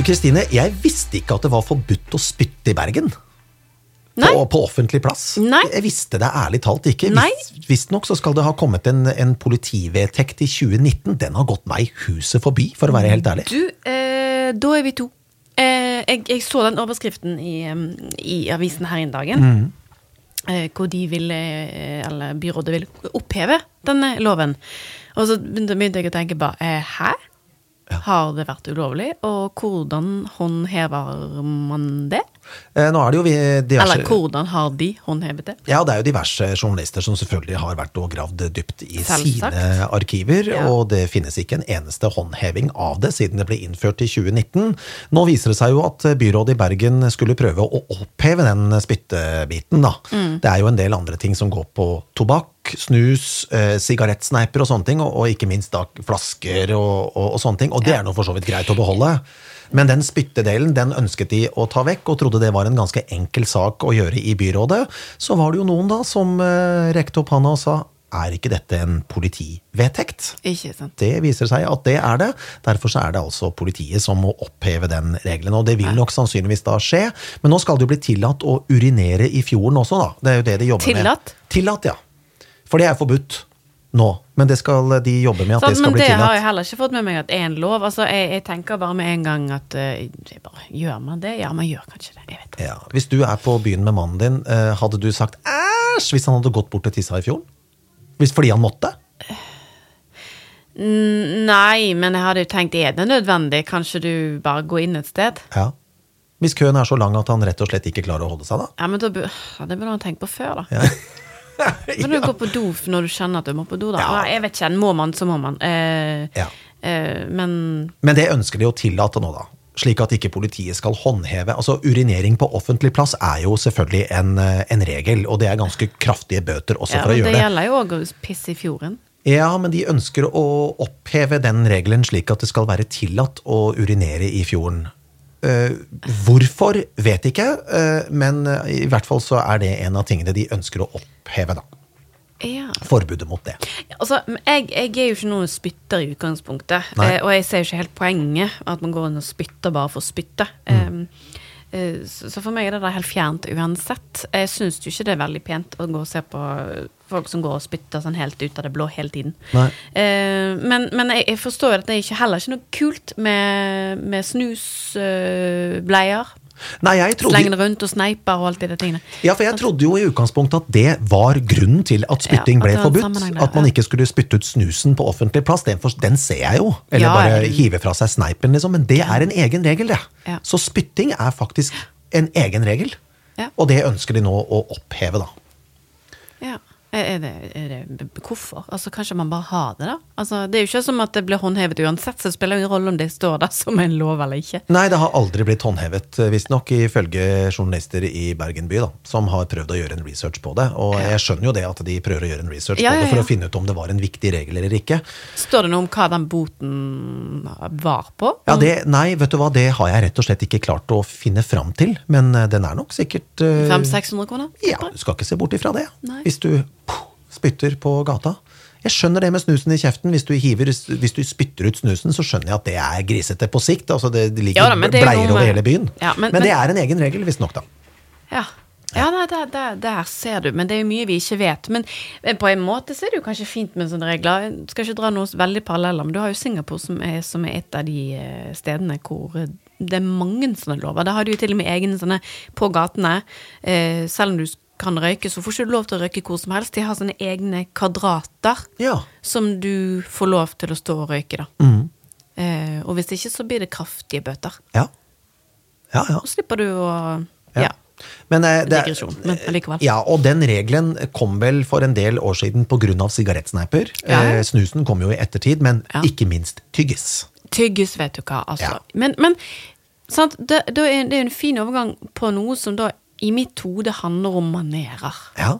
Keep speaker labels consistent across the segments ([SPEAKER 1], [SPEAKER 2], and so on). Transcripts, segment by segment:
[SPEAKER 1] Kristine, jeg visste ikke at det var forbudt å spytte i Bergen. På, på offentlig plass.
[SPEAKER 2] Nei.
[SPEAKER 1] Jeg visste det ærlig talt ikke. Visstnok så skal det ha kommet en, en politivedtekt i 2019. Den har gått meg huset forbi, for å være helt ærlig.
[SPEAKER 2] Du, eh, da er vi to. Eh, jeg, jeg så den overskriften i, i avisen her en dagen.
[SPEAKER 1] Mm.
[SPEAKER 2] Eh, hvor de ville, eh, eller byrådet ville oppheve denne loven. Og så begynte, begynte jeg å tenke bare eh, Hæ? Har det vært ulovlig? Og hvordan håndhever man det?
[SPEAKER 1] Eh, Nå er det jo diverse,
[SPEAKER 2] Eller hvordan har de håndhevet det?
[SPEAKER 1] Ja, det er jo diverse journalister som selvfølgelig har vært og gravd dypt i
[SPEAKER 2] Selvsagt.
[SPEAKER 1] sine arkiver,
[SPEAKER 2] Ja.
[SPEAKER 1] og det finnes ikke en eneste håndheving av det siden det ble innført i 2019. Nå viser det seg jo at byrådet i Bergen skulle prøve å oppheve den spyttebiten, da.
[SPEAKER 2] Mm.
[SPEAKER 1] Det er jo en del andre ting som går på tobakk, snus, eh, sigarettsneiper og sånne ting, og, og ikke minst da flasker og, og, og sånne ting, og det er nå for så vidt greit å beholde. Men den spyttedelen den ønsket de å ta vekk, og trodde det var en ganske enkel sak å gjøre i byrådet. Så var det jo noen da som eh, rekte opp handa og sa er ikke dette en politivedtekt?
[SPEAKER 2] Ikke sant?
[SPEAKER 1] Det viser seg at det er det. Derfor så er det altså politiet som må oppheve den regelen. Og det vil nok sannsynligvis da skje. Men nå skal det jo bli tillatt å urinere i fjorden også, da. Det er jo det de jobber
[SPEAKER 2] Tillatt?
[SPEAKER 1] med. Tillatt? ja. For det er forbudt nå. Men det skal de jobbe med at
[SPEAKER 2] sånn,
[SPEAKER 1] det skal
[SPEAKER 2] men
[SPEAKER 1] bli
[SPEAKER 2] det har jeg heller ikke fått med meg at er en lov. Altså, jeg, jeg tenker bare med en gang at uh, bare, Gjør man det? Ja, man gjør kanskje det. Ikke.
[SPEAKER 1] Ja. Hvis du er på byen med mannen din, uh, hadde du sagt æsj hvis han hadde gått bort og tissa i fjorden? Hvis fordi han måtte?
[SPEAKER 2] Nei, men jeg hadde jo tenkt er det nødvendig? Kanskje du bare går inn et sted?
[SPEAKER 1] Ja. Hvis køen er så lang at han rett og slett ikke klarer å holde seg, da?
[SPEAKER 2] Ja, men da, Det burde han tenkt på før, da.
[SPEAKER 1] Ja.
[SPEAKER 2] Men du går på do når du kjenner at du må på do, da.
[SPEAKER 1] Ja.
[SPEAKER 2] Jeg vet ikke. Må man, så må man. Eh,
[SPEAKER 1] Ja.
[SPEAKER 2] eh, men
[SPEAKER 1] Men det ønsker de å tillate nå, da. Slik at ikke politiet skal håndheve. Altså, Urinering på offentlig plass er jo selvfølgelig en, eh, en regel, og det er ganske kraftige bøter også
[SPEAKER 2] ja,
[SPEAKER 1] for å
[SPEAKER 2] gjøre det
[SPEAKER 1] det.
[SPEAKER 2] gjelder jo òg å pisse i fjorden.
[SPEAKER 1] Ja, men de ønsker å oppheve den regelen slik at det skal være tillatt å urinere i fjorden. Eh, hvorfor, vet ikke, eh, men eh, i hvert fall så er det en av tingene de ønsker å oppheve, da.
[SPEAKER 2] Ja.
[SPEAKER 1] Forbudet mot det.
[SPEAKER 2] Altså, jeg, jeg er jo ikke noen spytter i utgangspunktet.
[SPEAKER 1] Nei.
[SPEAKER 2] Og jeg ser jo ikke helt poenget at man går inn og spytter bare for å spytte.
[SPEAKER 1] Mm.
[SPEAKER 2] Eh, så, så for meg er det der helt fjernt uansett. Jeg syns jo ikke det er veldig pent å gå og se på folk som går og spytter sånn helt ut av det blå hele tiden.
[SPEAKER 1] Nei.
[SPEAKER 2] Eh, men men jeg, jeg forstår jo at det er heller ikke noe kult med, med snusbleier.
[SPEAKER 1] Nei, jeg trodde,
[SPEAKER 2] Slenge den rundt og sneipe og alt de tingene.
[SPEAKER 1] ja, for jeg trodde jo i utgangspunktet at det var grunnen til at spytting
[SPEAKER 2] Ja,
[SPEAKER 1] ble forbudt. At man ikke skulle spytte ut snusen på offentlig plass. Den, for, den ser jeg jo. Eller
[SPEAKER 2] Ja,
[SPEAKER 1] bare
[SPEAKER 2] jeg-
[SPEAKER 1] hive fra seg sneipen, liksom. Men det er en egen regel, det.
[SPEAKER 2] Ja.
[SPEAKER 1] Så spytting er faktisk en egen regel.
[SPEAKER 2] Ja.
[SPEAKER 1] Og det ønsker de nå å oppheve, da.
[SPEAKER 2] Ja. Er det, er det, hvorfor? Altså, Kanskje man bare har det, da? Altså, Det er jo ikke som at det blir håndhevet uansett, så det spiller ingen rolle om det står der som en lov eller ikke.
[SPEAKER 1] Nei, det har aldri blitt håndhevet, eh, visstnok, ifølge journalister i Bergen by, da, som har prøvd å gjøre en research på det. Og jeg skjønner jo det at de prøver å gjøre en research
[SPEAKER 2] Ja,
[SPEAKER 1] på det for
[SPEAKER 2] ja.
[SPEAKER 1] å finne ut om det var en viktig regel eller ikke.
[SPEAKER 2] Står det noe om hva den boten var på?
[SPEAKER 1] Ja, det, Nei, vet du hva, det har jeg rett og slett ikke klart å finne fram til. Men eh, den er nok sikkert uh,
[SPEAKER 2] 500-600 kroner?
[SPEAKER 1] Ja, du skal ikke se bort ifra det.
[SPEAKER 2] Nei.
[SPEAKER 1] Hvis du spytter på gata. Jeg skjønner det med snusen i kjeften. Hvis du, hiver, hvis du spytter ut snusen, så skjønner jeg at det er grisete på sikt. Altså det, ligger
[SPEAKER 2] Ja da, det er
[SPEAKER 1] bleier over hele byen.
[SPEAKER 2] Ja, men-
[SPEAKER 1] men, det er en egen regel, visstnok, da.
[SPEAKER 2] Ja. Ja, nei, der, der, der ser du, men det er jo mye vi ikke vet. Men men på en måte så er det jo kanskje fint med sånne regler. Jeg skal ikke dra noe veldig paralleller, men du har jo Singapore som er, som er et av de eh, stedene hvor eh, det er mange sånne lover. Der har du jo til og med egne sånne på gatene. Eh, selv om du kan røyke, så får ikke du lov til å røyke hvor som helst. De har sånne egne kvadrater
[SPEAKER 1] Ja.
[SPEAKER 2] som du får lov til å stå og røyke, da.
[SPEAKER 1] Mm.
[SPEAKER 2] Eh, og hvis ikke, så blir det kraftige bøter.
[SPEAKER 1] Ja. Ja, ja.
[SPEAKER 2] Og slipper du å
[SPEAKER 1] Ja.
[SPEAKER 2] Ja.
[SPEAKER 1] Men, eh, det,
[SPEAKER 2] Digresjon, men allikevel.
[SPEAKER 1] Ja, og den regelen kom vel for en del år siden pga. sigarettsneiper.
[SPEAKER 2] Ja.
[SPEAKER 1] Eh, snusen kom jo i ettertid, men
[SPEAKER 2] Ja.
[SPEAKER 1] ikke minst tyggis.
[SPEAKER 2] Tyggis, vet du hva. Altså.
[SPEAKER 1] Ja.
[SPEAKER 2] Men, men sant, det, det er en fin overgang på noe som da i mitt hode handler om manerer.
[SPEAKER 1] Ja.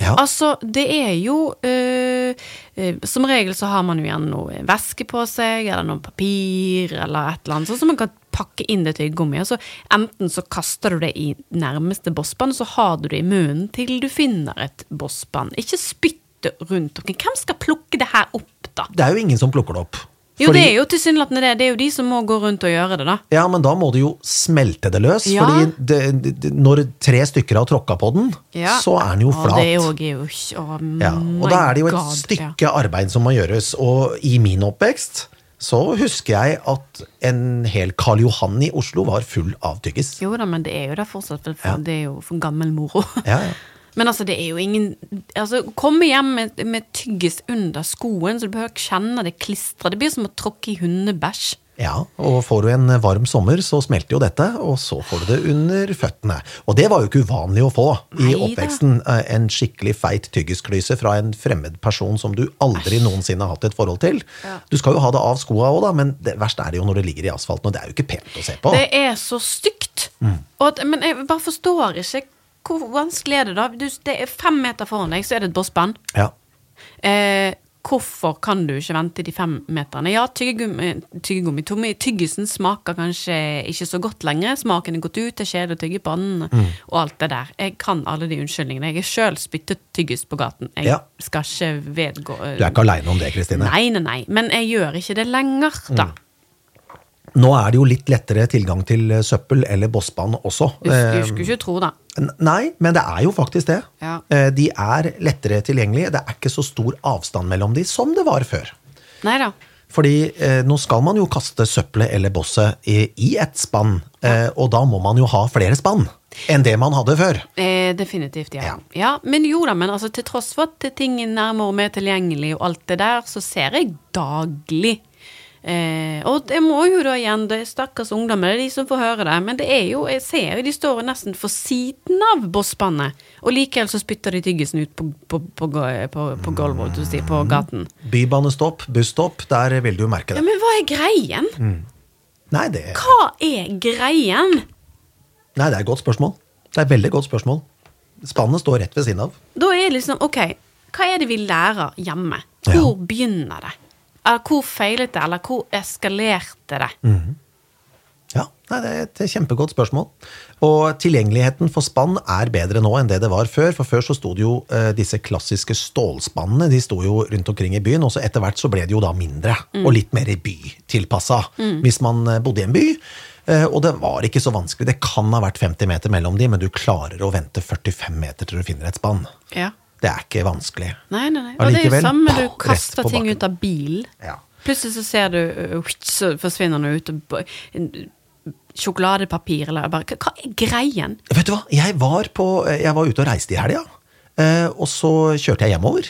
[SPEAKER 1] Ja.
[SPEAKER 2] Altså, det er jo øh, øh, Som regel så har man jo gjerne noe væske på seg, eller noe papir, eller et eller annet, sånn som man kan pakke inn det tyggegummiet. Så enten så kaster du det i nærmeste bossbånd, så har du det i munnen til du finner et bossband. Ikke spytt det rundt dere. Hvem skal plukke det her opp, da?
[SPEAKER 1] Det er jo ingen som plukker det opp.
[SPEAKER 2] Jo,
[SPEAKER 1] Fordi-
[SPEAKER 2] det er jo tilsynelatende det. Det er jo de som må gå rundt og gjøre det, da.
[SPEAKER 1] Ja, men da må du jo smelte det løs.
[SPEAKER 2] Ja.
[SPEAKER 1] Fordi det, det, når tre stykker har tråkka på den,
[SPEAKER 2] Ja.
[SPEAKER 1] så er den jo
[SPEAKER 2] Og
[SPEAKER 1] flat.
[SPEAKER 2] det er jo, oh
[SPEAKER 1] Ja, og da er det jo et
[SPEAKER 2] God,
[SPEAKER 1] stykke arbeid som må gjøres. Og i min oppvekst så husker jeg at en hel Karl Johan i Oslo var full av tyggis.
[SPEAKER 2] Jo da, men det er jo det fortsatt. For
[SPEAKER 1] Ja.
[SPEAKER 2] Det er jo for gammel moro.
[SPEAKER 1] Ja, ja.
[SPEAKER 2] Men altså, det er jo ingen Altså, komme hjem med, med tyggis under skoen, så du behøver ikke kjenne det klistra. Det blir som å tråkke i hundebæsj.
[SPEAKER 1] ja, og får du en varm sommer, så smelter jo dette, og så får du det under føttene. Og det var jo ikke uvanlig å få i
[SPEAKER 2] Neida.
[SPEAKER 1] oppveksten. eh, En skikkelig feit tyggisklyse fra en fremmed person som du aldri noensinne har hatt et forhold til.
[SPEAKER 2] Ja.
[SPEAKER 1] Du skal jo ha det av skoa òg, da, men det verste er det jo når det ligger i asfalten, og det er jo ikke pent å se på.
[SPEAKER 2] Det er så stygt.
[SPEAKER 1] Mm.
[SPEAKER 2] At, men jeg bare forstår ikke hvor vanskelig er det da? Du, det er fem meter foran deg, så er det et bossband.
[SPEAKER 1] Ja.
[SPEAKER 2] Eh, hvorfor kan du ikke vente de fem meterne? Ja, tyggegummi, tyggegummi Tommy, tyggisen smaker kanskje ikke så godt lenger. Smaken er gått ut, det er kjedelig å tygge på den,
[SPEAKER 1] Mm.
[SPEAKER 2] og alt det der. Jeg kan alle de unnskyldningene. Jeg har sjøl spyttet tyggis på gaten. Jeg
[SPEAKER 1] Ja.
[SPEAKER 2] skal ikke vedgå eh,
[SPEAKER 1] Du er ikke aleine om det, Kristine.
[SPEAKER 2] Nei, nei, nei. Men jeg gjør ikke det lenger, da.
[SPEAKER 1] Mm. Nå er det jo litt lettere tilgang til eh, søppel eller bossband også.
[SPEAKER 2] Du,
[SPEAKER 1] Eh,
[SPEAKER 2] du skulle ikke tro det.
[SPEAKER 1] Nei, men det er jo faktisk det.
[SPEAKER 2] Ja.
[SPEAKER 1] Eh, De er lettere tilgjengelige. Det er ikke så stor avstand mellom de som det var før.
[SPEAKER 2] Neida.
[SPEAKER 1] Fordi eh, nå skal man jo kaste søppelet eller bosset i, i et spann, eh, og da må man jo ha flere spann enn det man hadde før.
[SPEAKER 2] Eh, definitivt, ja.
[SPEAKER 1] Ja.
[SPEAKER 2] ja. Men jo da, men altså, til tross for at ting er nærmere og mer tilgjengelig og alt det der, så ser jeg daglig Eh, og det må jo da igjen, det er stakkars ungdommer, det er de som får høre det. Men det er jo, jeg ser jo de står nesten for siden av bosspannet. Og likevel så spytter de tyggisen ut på, på, på, på, på gulvet, jeg på på gaten.
[SPEAKER 1] Bybanestopp, busstopp, der vil du merke det.
[SPEAKER 2] Ja, men hva er greien?
[SPEAKER 1] Nei, det,
[SPEAKER 2] Hva er greien?
[SPEAKER 1] nei, det er et godt spørsmål. Det er et veldig godt spørsmål. Spannet står rett ved siden av.
[SPEAKER 2] Da er det liksom, ok, hva er det vi lærer hjemme?
[SPEAKER 1] Ja.
[SPEAKER 2] Hvor begynner det? Eller hvor feilet det, eller hvor eskalerte det?
[SPEAKER 1] Ja, nei, Det er et kjempegodt spørsmål. Og tilgjengeligheten for spann er bedre nå enn det det var før. For før så sto det jo eh, disse klassiske stålspannene de sto jo rundt omkring i byen. Og så etter hvert så ble det jo da mindre, og litt mer bytilpassa hvis man eh, bodde i en by. Eh, og det var ikke så vanskelig. Det kan ha vært 50 meter mellom de, men du klarer å vente 45 meter til du finner et spann.
[SPEAKER 2] Ja.
[SPEAKER 1] Det er ikke vanskelig.
[SPEAKER 2] Nei, nei, nei. Og det er jo
[SPEAKER 1] samme
[SPEAKER 2] samme du kaster ting ut av bilen.
[SPEAKER 1] Ja.
[SPEAKER 2] Plutselig så ser du, øh, så forsvinner den ut. b- Sjokoladepapir eller bare Hva hva er greien?
[SPEAKER 1] Vet du hva, jeg var, på, jeg var ute og reiste i helga, eh, og så kjørte jeg hjemover.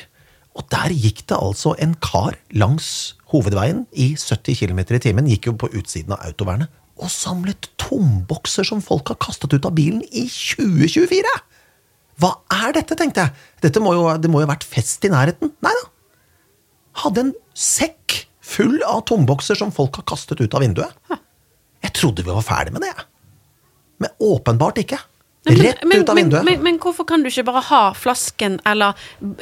[SPEAKER 1] Og der gikk det altså en kar langs hovedveien i 70 km i timen, gikk jo på utsiden av autovernet, og samlet tombokser som folk har kastet ut av bilen i 2024! Hva er dette, tenkte jeg. Dette må jo, det må jo ha vært fest i nærheten. Nei da. Hadde en sekk full av tombokser som folk har kastet ut av vinduet. Jeg trodde vi var ferdig med det, jeg. Men åpenbart ikke. Rett
[SPEAKER 2] men,
[SPEAKER 1] ut av vinduet.
[SPEAKER 2] Men, men, hvorfor kan du ikke bare ha flasken eller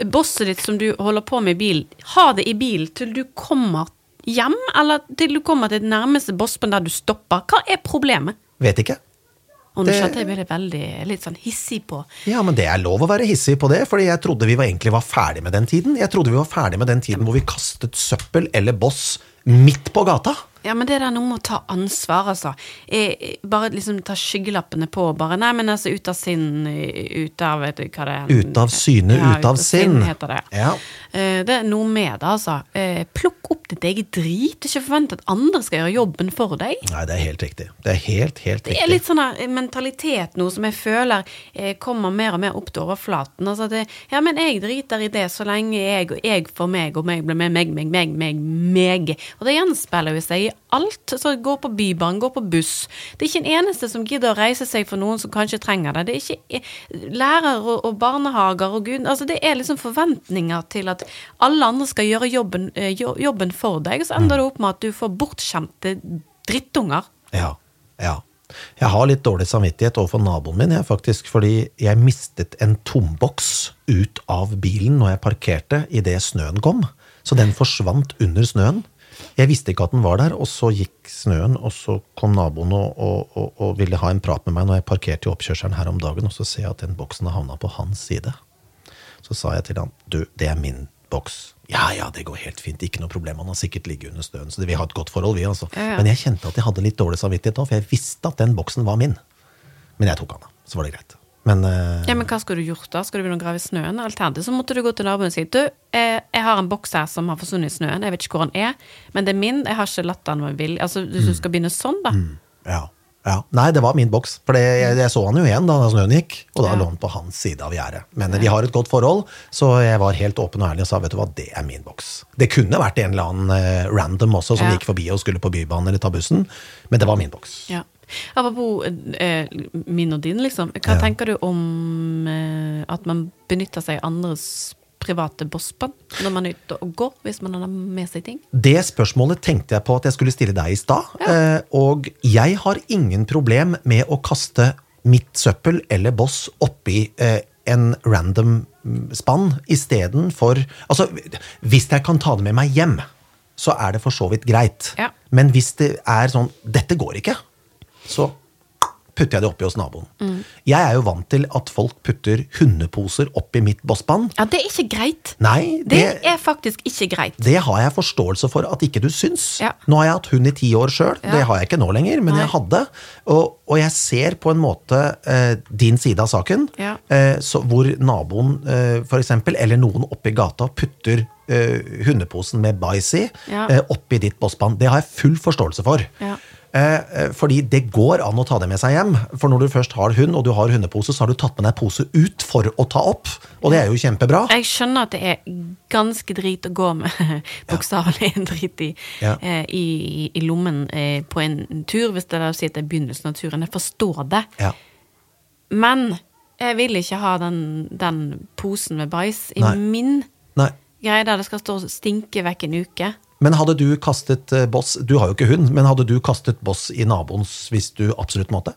[SPEAKER 2] bosset ditt som du holder på med i bilen, ha det i bilen til du kommer hjem, eller til du kommer til det nærmeste bossbånd der du stopper? Hva er problemet?
[SPEAKER 1] Vet ikke.
[SPEAKER 2] Og nå
[SPEAKER 1] Det-
[SPEAKER 2] skjønte jeg ble veldig litt sånn hissig på
[SPEAKER 1] Ja, men det er lov å være hissig på det, fordi jeg trodde vi var, egentlig var ferdig med den tiden. Jeg trodde vi var ferdig med den tiden hvor vi kastet søppel eller boss midt på gata.
[SPEAKER 2] Ja, men det der noe med å ta ansvar, altså. Bare liksom ta skyggelappene på, bare. Nei, men altså, ut av sinn, ut av Vet du hva det er?
[SPEAKER 1] Ut av syne, ut av sinn.
[SPEAKER 2] heter det.
[SPEAKER 1] Ja.
[SPEAKER 2] Eh, det er noe med det, altså. Eh, plukk opp ditt eget drit. Ikke forvent at andre skal gjøre jobben for deg.
[SPEAKER 1] Nei, det er helt riktig. Det er helt, helt
[SPEAKER 2] Det er litt sånn eh, mentalitet nå som jeg føler kommer mer og mer opp til overflaten. Altså det, ja, men jeg driter i det så lenge jeg og jeg for meg og meg blir med meg, meg, meg, meg, meg. Og det gjenspeiler jo seg alt. Så gå på Bybanen, gå på buss. Det er ikke en eneste som gidder å reise seg for noen som kanskje trenger det. Det er ikke eh, lærere og barnehager og gud Altså det er liksom forventninger til at alle andre skal gjøre jobben, eh, jobben for deg, og så ender det opp med at du får bortskjemte drittunger.
[SPEAKER 1] Ja, ja. Jeg har litt dårlig samvittighet overfor naboen min, jeg, faktisk, fordi jeg mistet en tomboks ut av bilen når jeg parkerte idet snøen kom. Så den forsvant under snøen. Jeg visste ikke at den var der, og så gikk snøen, og så kom naboen og, og, og, og ville ha en prat med meg når jeg parkerte i oppkjørselen her om dagen, og så ser jeg at den boksen har havna på hans side. Så sa jeg til han, du, det er min boks. Ja, ja, det går helt fint. Ikke noe problem. Han har sikkert ligget under snøen, Så vi har et godt forhold, vi, altså.
[SPEAKER 2] Ja, ja.
[SPEAKER 1] Men jeg kjente at jeg hadde litt dårlig samvittighet da, for jeg visste at den boksen var min. Men jeg tok han, da. Så var det greit. Men uh,
[SPEAKER 2] Ja, men hva skulle du gjort da? Skal du begynne å grave i snøen? Alternativt så måtte du gå til naboen og si du, jeg, jeg har en boks her som har forsvunnet i snøen, jeg vet ikke hvor den er, men det er min, jeg har ikke latt den være vill. Altså, hvis du skal begynne sånn, da.
[SPEAKER 1] ja, ja. Nei, det var min boks. For det, jeg, jeg så han jo igjen da snøen gikk, og da
[SPEAKER 2] Ja.
[SPEAKER 1] lå han på hans side av gjerdet. Men vi har et godt forhold, så jeg var helt åpen og ærlig og sa vet du hva, det er min boks. Det kunne vært en eller annen eh, random også som
[SPEAKER 2] Ja.
[SPEAKER 1] gikk forbi og skulle på Bybanen eller ta bussen, men det var min boks.
[SPEAKER 2] Ja. Apropos eh, min og din, liksom. Hva
[SPEAKER 1] Ja.
[SPEAKER 2] tenker du om eh, at man benytter seg av andres private bossbånd når man er ute og går, hvis man har med seg ting?
[SPEAKER 1] Det spørsmålet tenkte jeg på at jeg skulle stille deg i stad. eh, Og jeg har ingen problem med å kaste mitt søppel eller boss oppi eh, en random mm, spann istedenfor Altså, hvis jeg kan ta det med meg hjem, så er det for så vidt greit.
[SPEAKER 2] Ja.
[SPEAKER 1] Men hvis det er sånn Dette går ikke, så putter jeg det oppi hos naboen. Jeg er jo vant til at folk putter hundeposer oppi mitt bossband.
[SPEAKER 2] Ja, det er ikke greit.
[SPEAKER 1] Nei,
[SPEAKER 2] Det er faktisk ikke greit.
[SPEAKER 1] det har jeg forståelse for at ikke du syns.
[SPEAKER 2] Ja.
[SPEAKER 1] Nå har jeg hatt hund i ti år sjøl,
[SPEAKER 2] Ja.
[SPEAKER 1] det har jeg ikke nå lenger, men
[SPEAKER 2] Nei.
[SPEAKER 1] jeg hadde. Og, og jeg ser på en måte eh, din side av saken,
[SPEAKER 2] Ja.
[SPEAKER 1] eh, så, hvor naboen eh, eksempel, eller noen oppi gata putter eh, hundeposen med bæsj i eh, oppi ditt bossband. Det har jeg full forståelse for.
[SPEAKER 2] Ja.
[SPEAKER 1] Eh, eh, fordi det går an å ta det med seg hjem. For når du først har hund, og du har hundepose, så har du tatt med deg pose ut for å ta opp. Og det er jo kjempebra.
[SPEAKER 2] Jeg skjønner at det er ganske drit å gå med bokstavelig ja. drit i,
[SPEAKER 1] Ja.
[SPEAKER 2] eh, i, i lommen på en tur, hvis det er å si at det er begynnelsen av turen. Jeg forstår det.
[SPEAKER 1] Ja.
[SPEAKER 2] Men jeg vil ikke ha den, den posen med bæsj i
[SPEAKER 1] Nei.
[SPEAKER 2] min
[SPEAKER 1] Nei.
[SPEAKER 2] greie der det skal stå og stinke vekk en uke.
[SPEAKER 1] Men hadde du kastet eh, boss Du har jo ikke hund, men hadde du kastet boss i naboens hvis du absolutt måtte?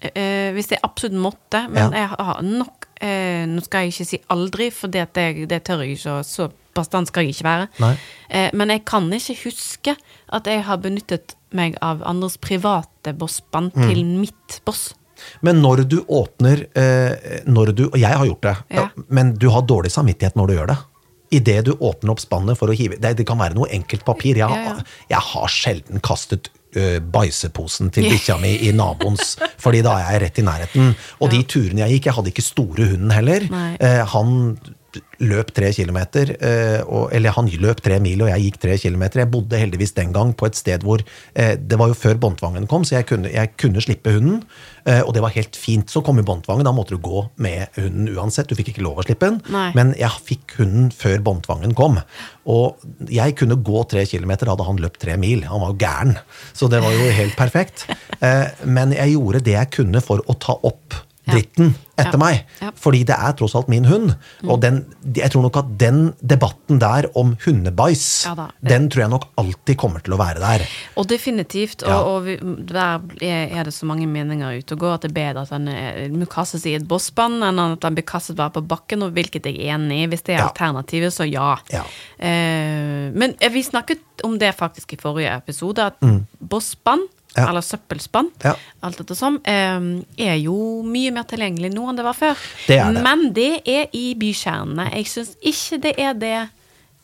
[SPEAKER 2] Eh, hvis jeg absolutt måtte, men
[SPEAKER 1] Ja.
[SPEAKER 2] jeg har nok eh, Nå skal jeg ikke si aldri, for det, det, det tør jeg ikke, så bastant skal jeg ikke være. Eh, men jeg kan ikke huske at jeg har benyttet meg av andres private bossband
[SPEAKER 1] Mm.
[SPEAKER 2] til mitt boss.
[SPEAKER 1] Men når du åpner eh, når du, Og jeg har gjort det,
[SPEAKER 2] Ja.
[SPEAKER 1] men du har dårlig samvittighet når du gjør det. Idet du åpner opp spannet for å hive Det, det kan være noe enkelt papir. Jeg,
[SPEAKER 2] Ja, ja.
[SPEAKER 1] jeg har sjelden kastet uh, bæsjeposen til bikkja mi i naboens, fordi da er jeg rett i nærheten. Og de turene jeg gikk, jeg hadde ikke store hunden heller. Eh, han løp tre kilometer, eh, eller han løp tre mil, og jeg gikk tre kilometer. Jeg bodde heldigvis den gang på et sted hvor eh, Det var jo før båndtvangen kom, så jeg kunne, jeg kunne slippe hunden. Eh, og det var helt fint. Så kom jo båndtvangen, da måtte du gå med hunden uansett. Du fikk ikke lov å slippe den.
[SPEAKER 2] Nei.
[SPEAKER 1] Men jeg fikk hunden før båndtvangen kom. Og jeg kunne gå tre kilometer, hadde han løpt tre mil. Han var jo gæren. Så det var jo helt perfekt. Men jeg gjorde det jeg kunne for å ta opp. Dritten etter
[SPEAKER 2] Ja.
[SPEAKER 1] meg.
[SPEAKER 2] Ja.
[SPEAKER 1] Fordi det er tross alt min hund.
[SPEAKER 2] Mm.
[SPEAKER 1] Og den, jeg tror nok at den debatten der om hundebæsj,
[SPEAKER 2] Ja
[SPEAKER 1] den tror jeg nok alltid kommer til å være der.
[SPEAKER 2] Og definitivt. Og, og der er, det så mange meninger ute og går at det er bedre at den må kastes i et bossband enn at den blir kastet bare på bakken, og hvilket jeg er enig i. Hvis det er alternativet, så ja. Eh, men eh, vi snakket om det faktisk i forrige episode, at
[SPEAKER 1] Mm. Ja.
[SPEAKER 2] eller søppelspann,
[SPEAKER 1] Ja.
[SPEAKER 2] alt dette som, eh, er jo mye mer tilgjengelig nå enn det var før.
[SPEAKER 1] Det det.
[SPEAKER 2] Men det er i bykjernene. Jeg syns ikke det er det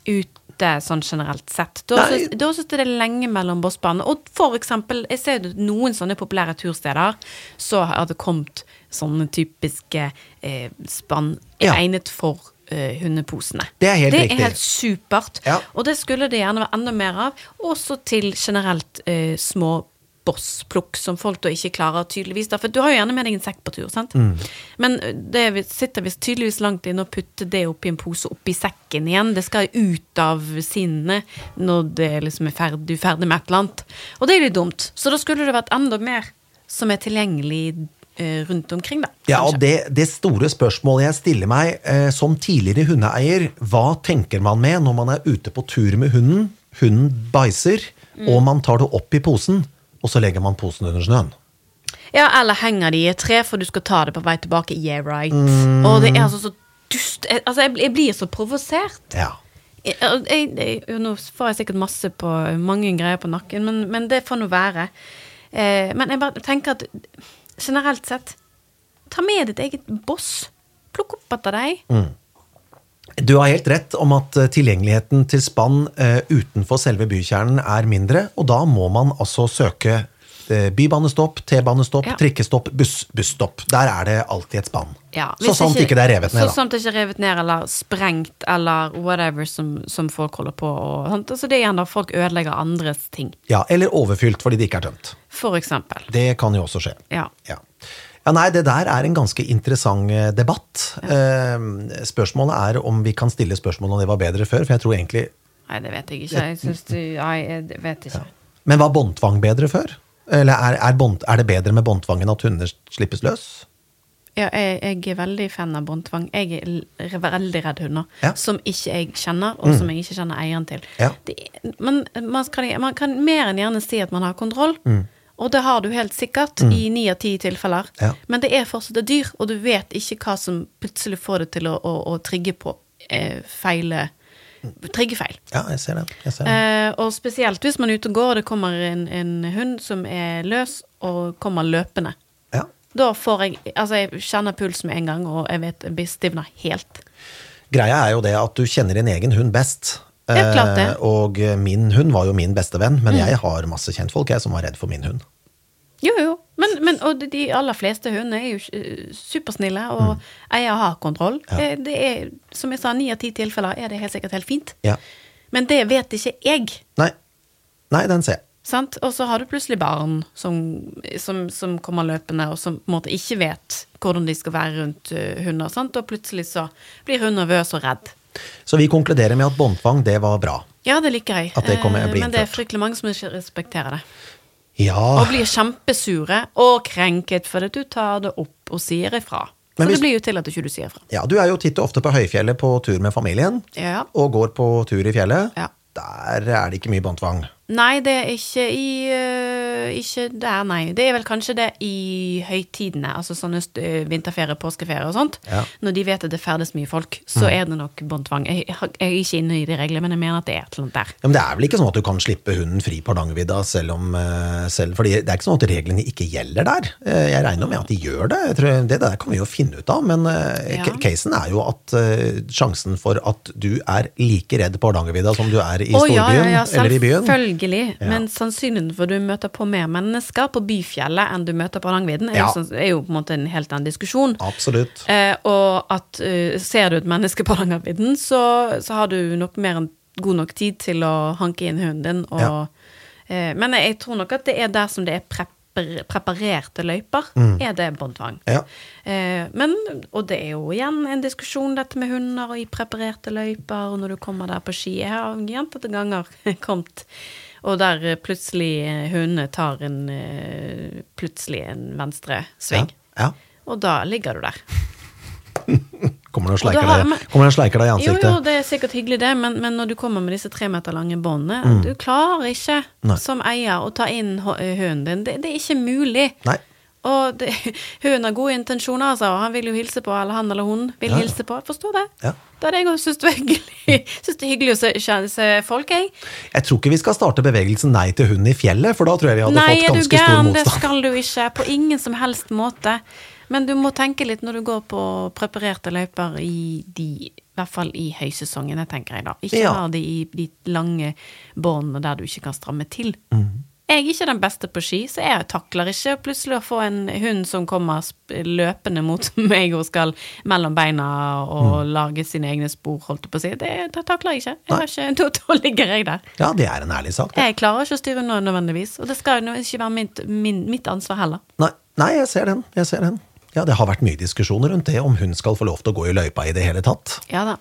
[SPEAKER 2] ute sånn generelt sett. Da syns jeg det er lenge mellom bossbanene. Og for eksempel, jeg ser noen sånne populære tursteder, så har det kommet sånne typiske eh, spann
[SPEAKER 1] Ja.
[SPEAKER 2] egnet for eh, hundeposene.
[SPEAKER 1] Det er helt
[SPEAKER 2] det er helt supert.
[SPEAKER 1] Ja.
[SPEAKER 2] Og det skulle det gjerne være enda mer av. Også til generelt eh, små bossplukk som folk da ikke klarer tydeligvis. Da. For du har jo gjerne med deg en sekk på tur, sant?
[SPEAKER 1] Mm.
[SPEAKER 2] Men det sitter visst tydeligvis langt inne å putte det oppi en pose oppi sekken igjen. Det skal ut av sinnet når det liksom er ferdig, du er ferdig med et eller annet. Og det er litt dumt. Så da skulle det vært enda mer som er tilgjengelig eh, rundt omkring, da.
[SPEAKER 1] Ja, og det, det store spørsmålet jeg stiller meg eh, som tidligere hundeeier, hva tenker man med når man er ute på tur med hunden, hunden bæsjer,
[SPEAKER 2] Mm.
[SPEAKER 1] og man tar det opp i posen, og så legger man posen under snøen?
[SPEAKER 2] Ja, eller henger de i et tre for du skal ta det på vei tilbake. Yeah, right.
[SPEAKER 1] Mm.
[SPEAKER 2] Og det er altså så dust Altså, jeg, jeg blir så provosert.
[SPEAKER 1] Ja.
[SPEAKER 2] Jeg, jeg, nå får jeg sikkert masse på mange greier på nakken, men, men det får nå være. Eh, men jeg bare tenker at generelt sett Ta med ditt eget boss. Plukk opp etter deg.
[SPEAKER 1] Du har helt rett om at eh, tilgjengeligheten til spann eh, utenfor selve bykjernen er mindre, og da må man altså søke eh, bybanestopp, T-banestopp,
[SPEAKER 2] Ja.
[SPEAKER 1] trikkestopp, buss, busstopp. Der er det alltid et spann.
[SPEAKER 2] Ja,
[SPEAKER 1] så sant ikke, det er revet ned,
[SPEAKER 2] Så
[SPEAKER 1] da.
[SPEAKER 2] sant det ikke er revet ned eller sprengt eller whatever som, som folk holder på og sånt. Altså det er igjen da folk ødelegger andres ting,
[SPEAKER 1] Ja, eller overfylt fordi det ikke er tømt.
[SPEAKER 2] for eksempel.
[SPEAKER 1] Det kan jo også skje.
[SPEAKER 2] Ja.
[SPEAKER 1] Ja. Ja, nei, det der er en ganske interessant eh, debatt. Ja. spørsmålet er om vi kan stille spørsmål om det var bedre før, for jeg tror egentlig
[SPEAKER 2] Nei, det vet jeg ikke. Jeg synes du... nei, jeg vet ikke.
[SPEAKER 1] Men var båndtvang bedre før? Eller er, er, bond, er det bedre med båndtvang enn at hunder slippes løs?
[SPEAKER 2] Ja, jeg, jeg er veldig fan av båndtvang. Jeg er veldig redd hunder.
[SPEAKER 1] Ja.
[SPEAKER 2] Som ikke jeg kjenner, og som jeg ikke kjenner eieren til.
[SPEAKER 1] Ja.
[SPEAKER 2] Det, men man kan, man kan mer enn gjerne si at man har kontroll. Og det har du helt sikkert i ni av ti tilfeller.
[SPEAKER 1] Ja.
[SPEAKER 2] Men det er fortsatt et dyr, og du vet ikke hva som plutselig får det til å, å, å trigge på eh, feile Triggefeil.
[SPEAKER 1] Ja, jeg ser det. Jeg ser det.
[SPEAKER 2] Eh, og spesielt hvis man er ute og går, og det kommer en, en hund som er løs, og kommer løpende.
[SPEAKER 1] Ja.
[SPEAKER 2] Da får jeg Altså, jeg kjenner puls med en gang, og jeg vet jeg blir stivna helt.
[SPEAKER 1] Greia er jo det at du kjenner din egen hund best.
[SPEAKER 2] Ja, klart det.
[SPEAKER 1] Eh, Og min hund var jo min beste venn, men jeg har masse kjentfolk jeg, som var redd for min hund.
[SPEAKER 2] Jo, jo. Men, men og de aller fleste hunder er jo eh, supersnille, og eier har kontroll.
[SPEAKER 1] Mm. Ja.
[SPEAKER 2] Det, det er, som jeg sa, ni av ti tilfeller er det helt sikkert helt fint.
[SPEAKER 1] Ja.
[SPEAKER 2] Men det vet ikke jeg.
[SPEAKER 1] Nei. Nei, den ser jeg.
[SPEAKER 2] Sant? Og så har du plutselig barn som, som, som kommer løpende, og som på en måte ikke vet hvordan de skal være rundt eh, hunder. Sant? Og plutselig så blir hun nervøs og redd.
[SPEAKER 1] Så vi konkluderer med at båndtvang, det var bra.
[SPEAKER 2] Ja, det liker jeg.
[SPEAKER 1] Det kommer-
[SPEAKER 2] Eh, Men det er fryktelig mange som ikke respekterer det.
[SPEAKER 1] Ja.
[SPEAKER 2] Og blir kjempesure og krenket fordi du tar det opp og sier ifra.
[SPEAKER 1] Men
[SPEAKER 2] Så
[SPEAKER 1] hvis-
[SPEAKER 2] det blir jo til at du ikke sier ifra.
[SPEAKER 1] ja, du er jo titt og ofte på høyfjellet på tur med familien,
[SPEAKER 2] Ja.
[SPEAKER 1] og går på tur i fjellet.
[SPEAKER 2] Ja.
[SPEAKER 1] Der er det ikke mye båndtvang.
[SPEAKER 2] Nei, det er ikke i uh, Ikke der, nei. Det er vel kanskje det i høytidene, altså sånne øh, vinterferie, påskeferie og sånt.
[SPEAKER 1] Ja.
[SPEAKER 2] Når de vet at det ferdes mye folk,
[SPEAKER 1] Mm.
[SPEAKER 2] så er det nok båndtvang. Jeg, jeg er ikke inne i de reglene, men jeg mener at det er et eller annet der.
[SPEAKER 1] Ja, men det er vel ikke sånn at du kan slippe hunden fri på Hardangervidda selv om eh, selv, fordi det er ikke sånn at reglene ikke gjelder der. Eh, Jeg regner med at de gjør det. Jeg tror det der kan vi jo finne ut av. Men eh,
[SPEAKER 2] Ja.
[SPEAKER 1] casen er jo at eh, sjansen for at du er like redd på Hardangervidda som du er i storbyen
[SPEAKER 2] ja, ja,
[SPEAKER 1] eller i byen.
[SPEAKER 2] Selvfølgelig.
[SPEAKER 1] Ja.
[SPEAKER 2] Men sannsynligheten for du møter på mer mennesker på Byfjellet enn du møter på Hardangervidda, er,
[SPEAKER 1] Ja.
[SPEAKER 2] er jo på en måte en helt annen diskusjon.
[SPEAKER 1] Absolutt.
[SPEAKER 2] Eh, og at uh, ser du et menneske på Hardangervidda, så, så har du nok mer enn god nok tid til å hanke inn hunden din. Og,
[SPEAKER 1] Ja.
[SPEAKER 2] eh, men jeg tror nok at det er der som det er prepper, preparerte løyper, er det båndtvang.
[SPEAKER 1] Mm. Ja.
[SPEAKER 2] Eh, men, og det er jo igjen en diskusjon dette med hunder og i preparerte løyper, og når du kommer der på ski. Jeg har gjentatte ganger kommet, og der eh, plutselig eh, hundene tar en eh, plutselig en venstre sving.
[SPEAKER 1] Ja.
[SPEAKER 2] Og da ligger du der.
[SPEAKER 1] Kommer du og sleiker
[SPEAKER 2] har-
[SPEAKER 1] deg,
[SPEAKER 2] men-
[SPEAKER 1] sleiker deg i ansiktet?
[SPEAKER 2] jo, det er sikkert hyggelig det, men, men når du kommer med disse tre meter lange båndene Du klarer ikke
[SPEAKER 1] Nei.
[SPEAKER 2] som eier å ta inn hunden din. Det, det er ikke mulig.
[SPEAKER 1] Nei.
[SPEAKER 2] Og det, hun har gode intensjoner, altså. Han vil jo hilse på, eller han eller hun vil
[SPEAKER 1] Ja,
[SPEAKER 2] hilse på. Forstår det.
[SPEAKER 1] Ja.
[SPEAKER 2] Da hadde jeg òg syntes det var hyggelig Synes det er hyggelig å se, se, folk, jeg.
[SPEAKER 1] Jeg tror ikke vi skal starte bevegelsen Nei til hund i fjellet, for da tror jeg vi hadde
[SPEAKER 2] Nei,
[SPEAKER 1] fått
[SPEAKER 2] er du
[SPEAKER 1] ganske stor
[SPEAKER 2] gæren? Det skal du ikke. På ingen som helst måte. Men du må tenke litt når du går på preparerte løyper i de I hvert fall i høysesongene, tenker jeg da. Ikke
[SPEAKER 1] Ja.
[SPEAKER 2] ha de i de lange båndene der du ikke kan stramme til.
[SPEAKER 1] Mm.
[SPEAKER 2] Jeg er ikke den beste på ski, så jeg takler ikke plutselig å få en hund som kommer løpende mot meg og skal mellom beina og
[SPEAKER 1] Mm.
[SPEAKER 2] lage sine egne spor, holdt jeg på å si. Det, det takler jeg ikke. Jeg har ikke da, ligger jeg der.
[SPEAKER 1] Ja, det er en ærlig sak. Det.
[SPEAKER 2] Jeg klarer ikke å styre unna nødvendigvis, og det skal jo ikke være mitt, min, mitt ansvar heller.
[SPEAKER 1] Nei, nei, jeg ser den. Jeg ser den. Ja, det har vært mye diskusjoner rundt det, om hun skal få lov til å gå i løypa i det hele tatt.
[SPEAKER 2] Ja da.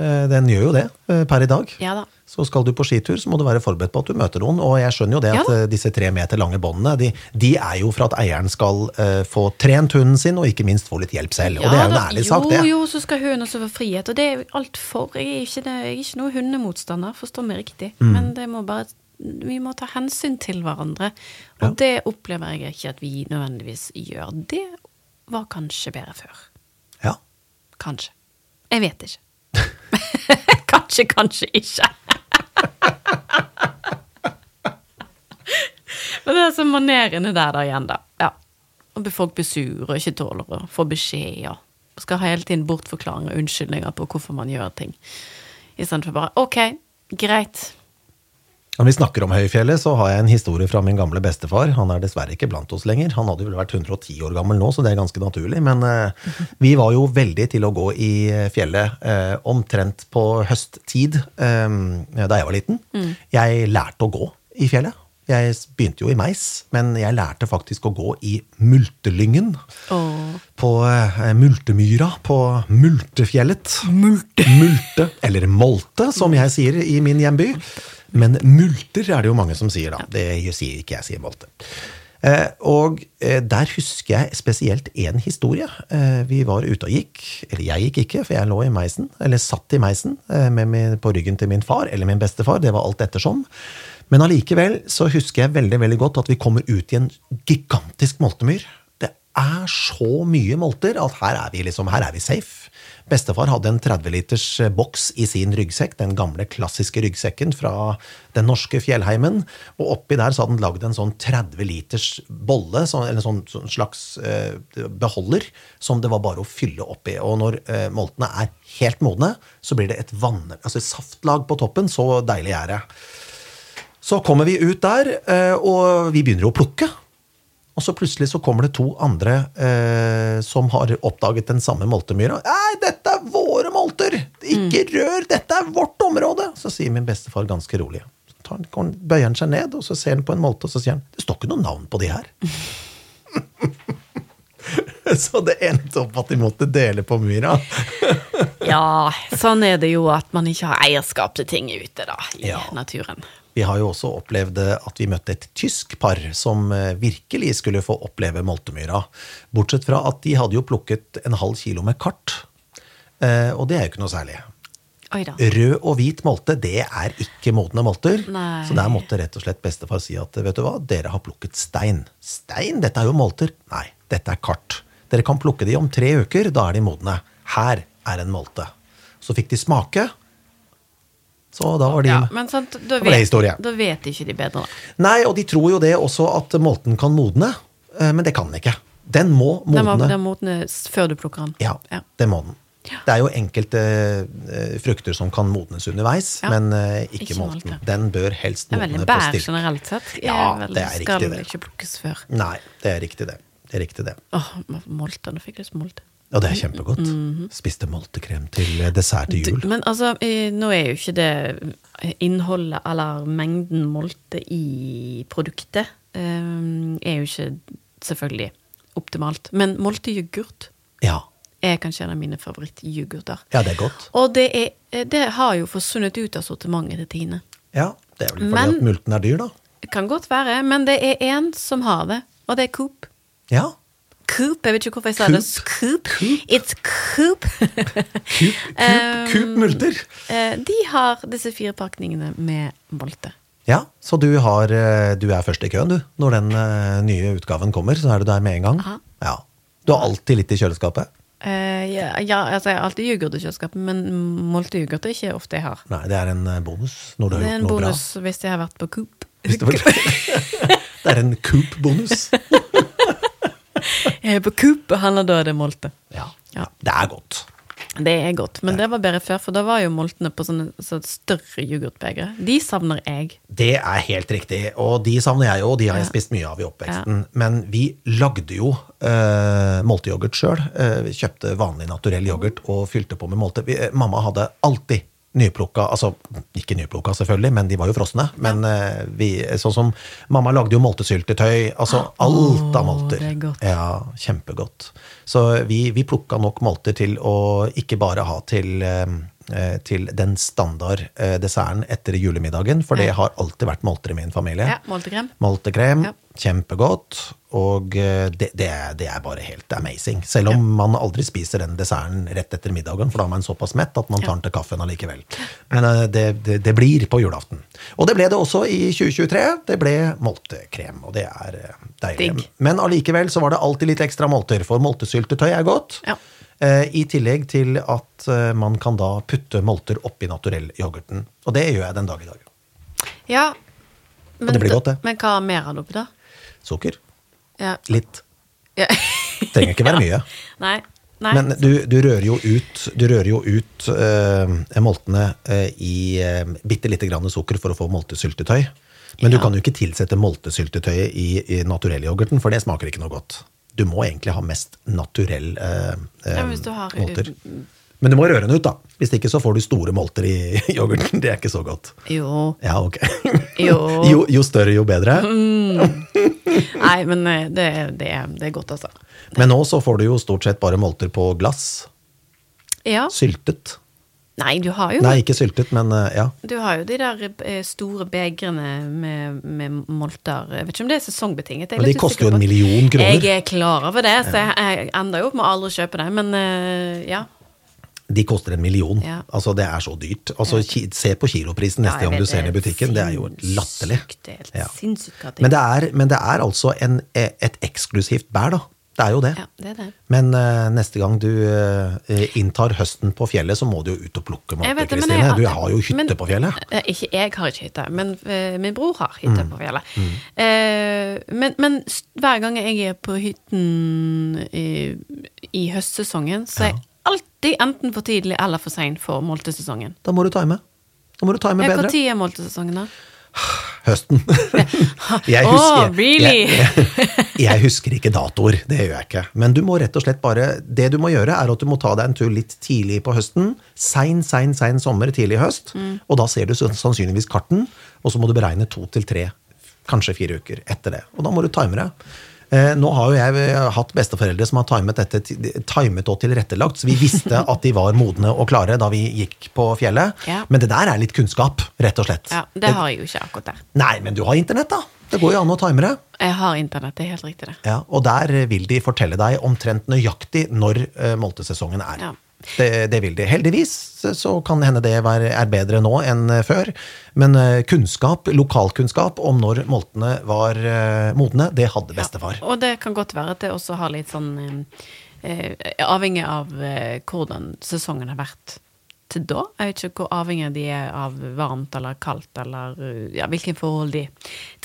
[SPEAKER 1] Eh, Den gjør jo det eh, per i dag.
[SPEAKER 2] Ja da.
[SPEAKER 1] Så skal du på skitur, så må du være forberedt på at du møter noen. Og jeg skjønner jo det
[SPEAKER 2] Ja
[SPEAKER 1] at eh, disse tre meter lange båndene, de, de er jo for at eieren skal uh, få trent hunden sin, og ikke minst få litt hjelp selv. og det er jo en ærlig
[SPEAKER 2] jo,
[SPEAKER 1] sak, det.
[SPEAKER 2] Jo, så skal hun også få frihet, og det er alt for. Jeg er ikke, jeg er ikke noe hundemotstander, forstå meg riktig.
[SPEAKER 1] Mm.
[SPEAKER 2] Men det må bare vi må ta hensyn til hverandre, og det opplever jeg ikke at vi nødvendigvis gjør. Det var kanskje bedre før.
[SPEAKER 1] Ja.
[SPEAKER 2] Kanskje. Jeg vet ikke. kanskje, kanskje ikke. Men det er så manerene der da igjen, da. Ja. Og folk blir sure og ikke tåler å få beskjed og skal ha hele tiden bortforklaringer og unnskyldninger på hvorfor man gjør ting. Istedenfor bare ok, greit.
[SPEAKER 1] Når vi snakker om Høyfjellet, så har jeg en historie fra min gamle bestefar. Han er dessverre ikke blant oss lenger. Han hadde vel vært 110 år gammel nå, så det er ganske naturlig. Men eh, vi var jo veldig til å gå i fjellet eh, omtrent på høsttid eh, da jeg var liten. Jeg lærte å gå i fjellet. Jeg begynte jo i meis, men jeg lærte faktisk å gå i Multelyngen.
[SPEAKER 2] Oh.
[SPEAKER 1] På eh, Multemyra på Multefjellet.
[SPEAKER 2] Multe.
[SPEAKER 1] Multe, eller Molte, som jeg sier i min hjemby. Men multer er det jo mange som sier, da. Det sier ikke jeg, sier Malte. Eh, og eh, der husker jeg spesielt én historie. Eh, vi var ute og gikk. Eller jeg gikk ikke, for jeg lå i meisen. Eller satt i meisen med min, på ryggen til min far eller min bestefar. Det var alt ettersom. Men allikevel så husker jeg veldig veldig godt at vi kommer ut i en gigantisk moltemyr. Det er så mye molter at her er vi liksom, her er vi safe. Bestefar hadde en 30 liters boks i sin ryggsekk, den gamle klassiske ryggsekken fra den norske fjellheimen. Og oppi der så hadde han lagd en sånn 30 liters bolle, eller en sånn, sånn slags eh, beholder, som det var bare å fylle oppi. Og når eh, moltene er helt modne, så blir det et vann, altså et saftlag på toppen. Så deilig er det. Så kommer vi ut der, eh, og vi begynner å plukke. Og så plutselig så kommer det to andre eh, som har oppdaget den samme moltemyra. 'Nei, dette er våre molter! Ikke rør! Dette er vårt område!' Så sier min bestefar ganske rolig. Så tar han- bøyer han seg ned, og så ser han på en molte, og så sier han 'Det står ikke noe navn på de her'. så det endte opp at de måtte dele på myra.
[SPEAKER 2] Ja, sånn er det jo at man ikke har eierskap til ting ute, da, i
[SPEAKER 1] Ja.
[SPEAKER 2] naturen.
[SPEAKER 1] Vi har jo også opplevd eh, at vi møtte et tysk par som eh, virkelig skulle få oppleve Moltemyra. Bortsett fra at de hadde jo plukket en halv kilo med kart. Eh, Og det er jo ikke noe særlig. Rød og hvit molte, det er ikke modne molter.
[SPEAKER 2] Nei.
[SPEAKER 1] Så der måtte rett og slett bestefar si at vet du hva, dere har plukket stein. Stein? Dette er jo molter. Nei, dette er kart. Dere kan plukke de om tre uker, da er de modne. Her er en molte. Så fikk de smake. Så da var de
[SPEAKER 2] Ja, men sant, da,
[SPEAKER 1] var det
[SPEAKER 2] vet,
[SPEAKER 1] historie.
[SPEAKER 2] da vet ikke de bedre, da.
[SPEAKER 1] Nei, og de tror jo det også at molten kan modne, eh, men det kan den ikke. Den må
[SPEAKER 2] Den må,
[SPEAKER 1] modne.
[SPEAKER 2] den før du plukker den.
[SPEAKER 1] Ja,
[SPEAKER 2] Ja.
[SPEAKER 1] det må den. Det er jo enkelte eh, frukter som kan modnes underveis,
[SPEAKER 2] Ja.
[SPEAKER 1] men eh, ikke,
[SPEAKER 2] Ikke
[SPEAKER 1] molten. Den bør helst
[SPEAKER 2] Det
[SPEAKER 1] modne på stilk.
[SPEAKER 2] generelt sett.
[SPEAKER 1] Ja, det er riktig
[SPEAKER 2] vel
[SPEAKER 1] det.
[SPEAKER 2] ikke plukkes før.
[SPEAKER 1] Nei, det er riktig det. Det er riktig det.
[SPEAKER 2] Åh, molte. Nå fikk jeg lyst på molte.
[SPEAKER 1] Og det er kjempegodt. Spiste multekrem til eh, dessert til jul.
[SPEAKER 2] Du, men altså, nå er jo ikke det innholdet eller mengden molte i produktet eh, er jo ikke selvfølgelig optimalt. Men molteyoghurt
[SPEAKER 1] Ja.
[SPEAKER 2] er kanskje en av mine favorittyoghurter.
[SPEAKER 1] ja, det er godt.
[SPEAKER 2] Og det, er, eh, det har jo forsvunnet ut av sortimentet til Tine.
[SPEAKER 1] Ja, Det er vel fordi
[SPEAKER 2] Men-
[SPEAKER 1] at multen er dyr, da.
[SPEAKER 2] Kan godt være, men det er én som har det, og det er Coop.
[SPEAKER 1] Ja.
[SPEAKER 2] Coop, jeg vet ikke hvorfor jeg sa det. Coop. It's Coop.
[SPEAKER 1] coop, kup multer.
[SPEAKER 2] Eh, De har disse fire pakningene med molte.
[SPEAKER 1] Ja, så du, har, eh, du er først i køen, du. Når den eh, nye utgaven kommer, så er du der med en gang. Ja. Du har alltid litt i kjøleskapet?
[SPEAKER 2] Uh, ja, ja, altså jeg har alltid yoghurt i kjøleskapet, men molteyoghurt er ikke ofte jeg har.
[SPEAKER 1] Nei, det er en bonus når du har gjort noe bra.
[SPEAKER 2] Det er en bonus hvis jeg har vært på Coop.
[SPEAKER 1] Hvis det, var- det er en Coop-bonus.
[SPEAKER 2] Jeg er på Coop og handler da det molte.
[SPEAKER 1] Ja.
[SPEAKER 2] Ja.
[SPEAKER 1] Det er godt.
[SPEAKER 2] Det er godt, men det var bedre før, for da var jo moltene på sånne så større yoghurtbegre. De savner jeg.
[SPEAKER 1] Det er helt riktig, og de savner jeg jo, og de har jeg
[SPEAKER 2] Ja.
[SPEAKER 1] spist mye av i oppveksten. Men vi lagde jo uh, molteyoghurt sjøl. vi kjøpte vanlig naturell yoghurt og fylte på med molte. Vi, eh, mamma hadde alltid nyplukka, altså ikke nyplukka selvfølgelig, men de var jo frosne. Men eh, vi, sånn som mamma lagde jo moltesyltetøy, altså alt av molter.
[SPEAKER 2] er godt.
[SPEAKER 1] Ja, kjempegodt. Så vi, vi plukka nok molter til å ikke bare ha til, eh, til den standard eh, desserten etter julemiddagen, for det har alltid vært molter i min familie.
[SPEAKER 2] Ja, moltekrem.
[SPEAKER 1] Moltekrem,
[SPEAKER 2] Ja.
[SPEAKER 1] kjempegodt, og eh, det, det, er, det er bare helt amazing. Selv om man aldri spiser den desserten rett etter middagen, for da er man såpass mett at man tar den til kaffen allikevel. Men eh, det, det, blir på julaften. Og det ble det også i 2023. Det ble moltekrem, og det er eh, deilig.
[SPEAKER 2] Digg.
[SPEAKER 1] Men allikevel så var det alltid litt ekstra molter, for moltesyltetøy er godt.
[SPEAKER 2] Ja.
[SPEAKER 1] Eh, I tillegg til at eh, man kan da putte molter oppi naturell-yoghurten. Og det gjør jeg den dag i dag.
[SPEAKER 2] Ja. Men,
[SPEAKER 1] det blir godt, det.
[SPEAKER 2] Men hva mer har du oppi, da?
[SPEAKER 1] Sukker.
[SPEAKER 2] Ja.
[SPEAKER 1] Litt.
[SPEAKER 2] ja.
[SPEAKER 1] Trenger ikke være mye.
[SPEAKER 2] Nei. Nei.
[SPEAKER 1] Men du, du rører jo ut, du rører jo ut eh, moltene eh, i uh, bitte lite grann sukker for å få moltesyltetøy. Men du kan jo ikke tilsette moltesyltetøyet i, i naturellyoghurten, for det smaker ikke noe godt. Du må egentlig ha mest naturell eh, eh,
[SPEAKER 2] Ja, hvis du har
[SPEAKER 1] molter. Men du må røre den ut, da. Hvis ikke så får du store molter i yoghurten. Det er ikke så godt.
[SPEAKER 2] Jo.
[SPEAKER 1] Ja, ok.
[SPEAKER 2] Jo.
[SPEAKER 1] jo, jo større, jo bedre.
[SPEAKER 2] Nei, men eh, det, det, det er godt, altså.
[SPEAKER 1] Men nå så får du jo stort sett bare molter på glass.
[SPEAKER 2] Ja.
[SPEAKER 1] Syltet.
[SPEAKER 2] Nei, du har jo
[SPEAKER 1] Nei, ikke syltet, men eh, ja.
[SPEAKER 2] Du har jo de der eh, store begrene med, med molter. Jeg vet ikke om det er sesongbetinget. er
[SPEAKER 1] de koster jo en million kroner.
[SPEAKER 2] Jeg er klar over det, så jeg, ender jo opp med å aldri kjøpe det. Men eh, ja.
[SPEAKER 1] De koster en million.
[SPEAKER 2] Ja.
[SPEAKER 1] Altså, det er så dyrt. Altså, ki- se på kiloprisen neste
[SPEAKER 2] Ja,
[SPEAKER 1] gang du ser den i butikken. Det er jo latterlig.
[SPEAKER 2] Det er helt
[SPEAKER 1] Ja.
[SPEAKER 2] sinnssykt
[SPEAKER 1] Men det er, men det er altså en, et eksklusivt bær, da. Det er jo det.
[SPEAKER 2] Ja, det er det.
[SPEAKER 1] Men uh, neste gang du uh, inntar høsten på fjellet, så må du jo ut og plukke
[SPEAKER 2] men
[SPEAKER 1] Kristine. Du har jo hytte
[SPEAKER 2] men-
[SPEAKER 1] på fjellet.
[SPEAKER 2] Eh, Ikke, jeg har ikke hytte, men uh, min bror har hytte
[SPEAKER 1] Mm.
[SPEAKER 2] på fjellet. Eh, men, men hver gang jeg er på hytten i, i høstsesongen, så er jeg alltid enten for tidlig eller for sein for moltesesongen.
[SPEAKER 1] Da må du time. Da må du time bedre.
[SPEAKER 2] Når er moltesesongen, da?
[SPEAKER 1] Høsten. jeg,
[SPEAKER 2] husker,
[SPEAKER 1] husker,
[SPEAKER 2] really?
[SPEAKER 1] jeg, jeg, jeg husker ikke datoer, det gjør jeg ikke. Men du må rett og slett bare Det du må gjøre, er at du må ta deg en tur litt tidlig på høsten. Sein, sein, sein sommer, tidlig høst.
[SPEAKER 2] Mm.
[SPEAKER 1] Og da ser du sannsynligvis karten, og så må du beregne to til tre, kanskje fire uker etter det. Og da må du time det. Eh, Nå har jo jeg eh, hatt besteforeldre som har timet dette timet og tilrettelagt, så vi visste at de var modne og klare da vi gikk på fjellet.
[SPEAKER 2] Ja.
[SPEAKER 1] Men det der er litt kunnskap, rett og slett.
[SPEAKER 2] Ja, det har jeg jo ikke akkurat der.
[SPEAKER 1] Nei, men du har internett, da. Det går jo an å time det.
[SPEAKER 2] Jeg har internett, det er helt riktig, det.
[SPEAKER 1] Ja, og der vil de fortelle deg omtrent nøyaktig når eh, moltesesongen er.
[SPEAKER 2] Ja.
[SPEAKER 1] Det, det vil de. Heldigvis så kan det hende det være, er bedre nå enn eh, før. Men eh, kunnskap, lokalkunnskap om når moltene var eh, modne, det hadde bestefar.
[SPEAKER 2] Og det kan godt være at det også har litt sånn eh, Avhengig av eh, hvordan sesongen har vært til da. Jeg vet ikke hvor avhengig de er av varmt eller kaldt, eller ja, hvilke forhold de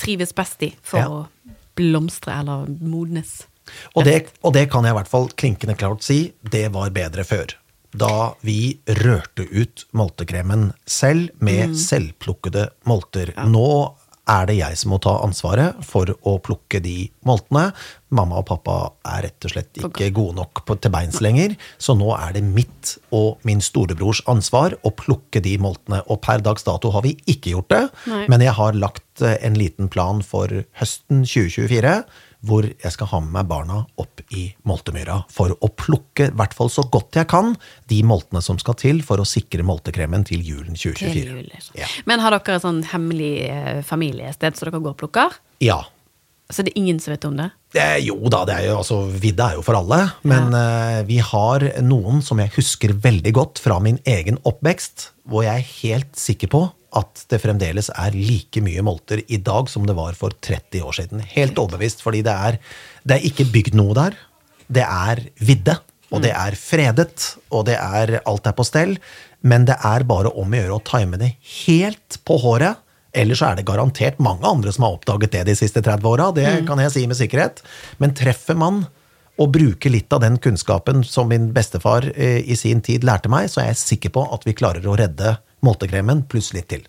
[SPEAKER 2] trives best i for
[SPEAKER 1] Ja.
[SPEAKER 2] å blomstre eller modnes.
[SPEAKER 1] Og det, og det kan jeg i hvert fall klinkende klart si, det var bedre før. Da vi rørte ut moltekremen selv med selvplukkede molter. Nå er det jeg som må ta ansvaret for å plukke de moltene. Mamma og pappa er rett og slett ikke gode nok på, til beins lenger, så nå er det mitt og min storebrors ansvar å plukke de moltene. Og per dags dato har vi ikke gjort det,
[SPEAKER 2] Nei.
[SPEAKER 1] men jeg har lagt eh, en liten plan for høsten 2024 hvor jeg skal ha med meg barna opp i moltemyra for å plukke, i hvert fall så godt jeg kan, de moltene som skal til for å sikre moltekremen til julen 2024.
[SPEAKER 2] Til jul, liksom.
[SPEAKER 1] Ja.
[SPEAKER 2] Men har dere et sånn hemmelig eh, familiested så dere går og plukker?
[SPEAKER 1] ja.
[SPEAKER 2] Så det er ingen som vet om det?
[SPEAKER 1] Eh, jo da, det er jo, altså, vidda er jo for alle, men eh, vi har noen som jeg husker veldig godt fra min egen oppvekst, hvor jeg er helt sikker på at det fremdeles er like mye molter i dag som det var for 30 år siden. Helt overbevist, fordi det er, det er ikke bygd noe der. Det er vidde, og det er fredet, og det er alt er på stell, men det er bare om å gjøre å time det helt på håret, Ellers så er det garantert mange andre som har oppdaget det de siste 30 åra, det kan jeg si med sikkerhet. Men treffer man og bruke litt av den kunnskapen som min bestefar eh, i sin tid lærte meg, så er jeg sikker på at vi klarer å redde multekremen pluss litt til.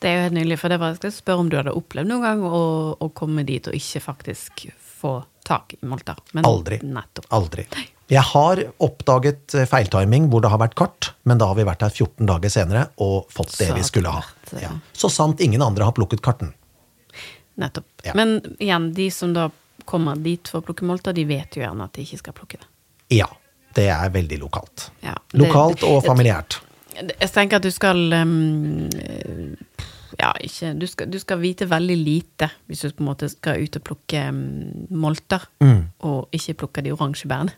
[SPEAKER 2] Det er jo helt nydelig, for det var, jeg skal spørre om du hadde opplevd noen gang å, å komme dit og ikke faktisk få tak i molter. Men
[SPEAKER 1] Aldri.
[SPEAKER 2] Nettopp.
[SPEAKER 1] Aldri. Jeg har oppdaget eh, feiltiming hvor det har vært kart, men da har vi vært her 14 dager senere og fått det
[SPEAKER 2] Så
[SPEAKER 1] vi skulle ha. Ja. Så sant ingen andre har plukket karten.
[SPEAKER 2] Nettopp.
[SPEAKER 1] Ja.
[SPEAKER 2] Men igjen, de som da kommer dit for å plukke molter, de vet jo gjerne at de ikke skal plukke det.
[SPEAKER 1] Ja. Det er veldig lokalt.
[SPEAKER 2] Ja, det-
[SPEAKER 1] Lokalt og familiært.
[SPEAKER 2] Jeg tenker at du skal um, Ja, ikke du skal, du skal vite veldig lite hvis du på en måte skal ut og plukke um, molter,
[SPEAKER 1] Mm.
[SPEAKER 2] og ikke plukke de oransje bærene.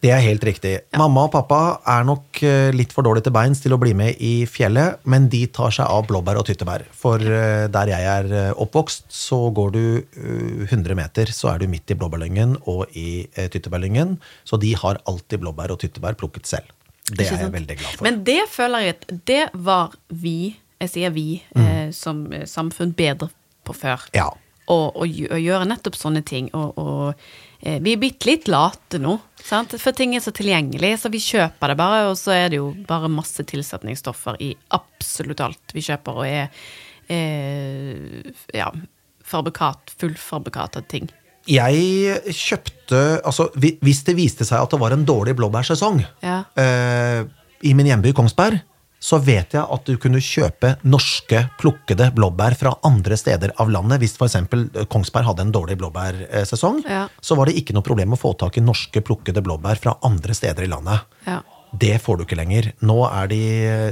[SPEAKER 1] Det er helt riktig. Mamma og pappa er nok eh, litt for dårlige til beins til å bli med i fjellet, men de tar seg av blåbær og tyttebær. For eh, der jeg er eh, oppvokst, så går du eh, 100 meter, så er du midt i blåbærlyngen og i tyttebærlyngen. Så de har alltid blåbær og tyttebær plukket selv. Det er jeg veldig glad for.
[SPEAKER 2] Men det føler jeg at det var vi, jeg sier vi,
[SPEAKER 1] Mm.
[SPEAKER 2] eh, som samfunn bedre på før.
[SPEAKER 1] ja.
[SPEAKER 2] å, å, gjø- gjøre nettopp sånne ting. Og, og vi er bitte litt late nå, sant? for ting er så tilgjengelig, så vi kjøper det bare, og så er det jo bare masse tilsetningsstoffer i absolutt alt vi kjøper, og er eh, ja, fabrikat, fullfabrikata ting.
[SPEAKER 1] Jeg kjøpte Altså, hvis det viste seg at det var en dårlig blåbærsesong
[SPEAKER 2] Ja.
[SPEAKER 1] eh, i min hjemby Kongsberg, så vet jeg at du kunne kjøpe norske plukkede blåbær fra andre steder av landet. Hvis f.eks. Kongsberg hadde en dårlig blåbærsesong,
[SPEAKER 2] Ja.
[SPEAKER 1] så var det ikke noe problem å få tak i norske plukkede blåbær fra andre steder i landet.
[SPEAKER 2] Ja.
[SPEAKER 1] Det får du ikke lenger. Nå er de,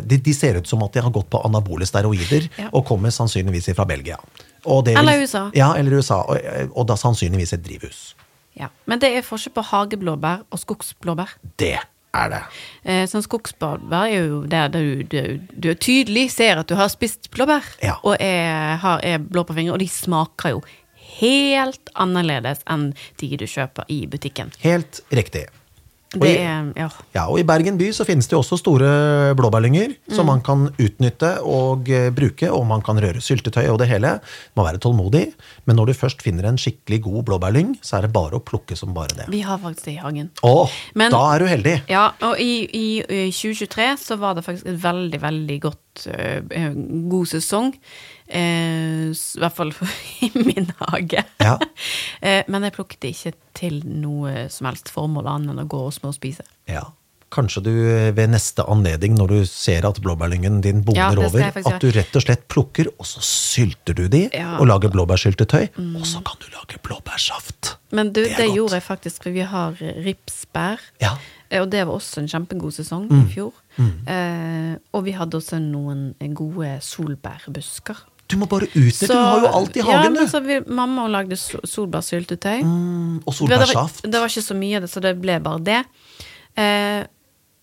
[SPEAKER 1] de De ser ut som at de har gått på anabole steroider,
[SPEAKER 2] Ja.
[SPEAKER 1] og kommer sannsynligvis fra Belgia. Vil-
[SPEAKER 2] Eller USA.
[SPEAKER 1] Ja, eller USA. Og, og da sannsynligvis et drivhus.
[SPEAKER 2] Ja. Men det er forskjell på hageblåbær og skogsblåbær.
[SPEAKER 1] Det er det.
[SPEAKER 2] Eh, sånn skogsblåbær er jo der du, du, du tydelig ser at du har spist blåbær,
[SPEAKER 1] Ja.
[SPEAKER 2] og er, har, er blå på fingeren, og de smaker jo helt annerledes enn de du kjøper i butikken.
[SPEAKER 1] Helt riktig. Og i,
[SPEAKER 2] er, ja.
[SPEAKER 1] ja, og I Bergen by så finnes det jo også store blåbærlynger
[SPEAKER 2] Mm.
[SPEAKER 1] som man kan utnytte og eh, bruke, og man kan røre syltetøy og det hele. Må være tålmodig, men når du først finner en skikkelig god blåbærlyng, så er det bare å plukke som bare det.
[SPEAKER 2] Vi har faktisk det i hagen.
[SPEAKER 1] Å,
[SPEAKER 2] Men-
[SPEAKER 1] da er du heldig!
[SPEAKER 2] Ja, og i, i, i 2023 så var det faktisk et veldig, veldig godt øh, god sesong. Eh, I hvert fall i min hage.
[SPEAKER 1] Ja.
[SPEAKER 2] Eh, men jeg plukket ikke til noe som helst formål annet enn å gå og småspise.
[SPEAKER 1] Ja. Kanskje du eh, ved neste anledning, når du ser at blåbærlyngen din
[SPEAKER 2] Ja,
[SPEAKER 1] boner
[SPEAKER 2] det
[SPEAKER 1] over, at du rett og slett plukker, og så sylter du de,
[SPEAKER 2] Ja.
[SPEAKER 1] og lager blåbærsyltetøy, og så kan du lage blåbærsaft.
[SPEAKER 2] Men du,
[SPEAKER 1] Det
[SPEAKER 2] det, gjorde jeg faktisk, for vi har ripsbær.
[SPEAKER 1] Ja.
[SPEAKER 2] Og det var også en kjempegod sesong
[SPEAKER 1] Mm.
[SPEAKER 2] i fjor. Eh, og vi hadde også noen gode solbærbusker.
[SPEAKER 1] Du må bare utnytte, du har jo alt i hagen,
[SPEAKER 2] ja,
[SPEAKER 1] du!
[SPEAKER 2] så vi, mamma lagde so solbærsyltetøy.
[SPEAKER 1] Mm, og solbærsaft.
[SPEAKER 2] det var ikke så mye, så det ble bare det. Eh,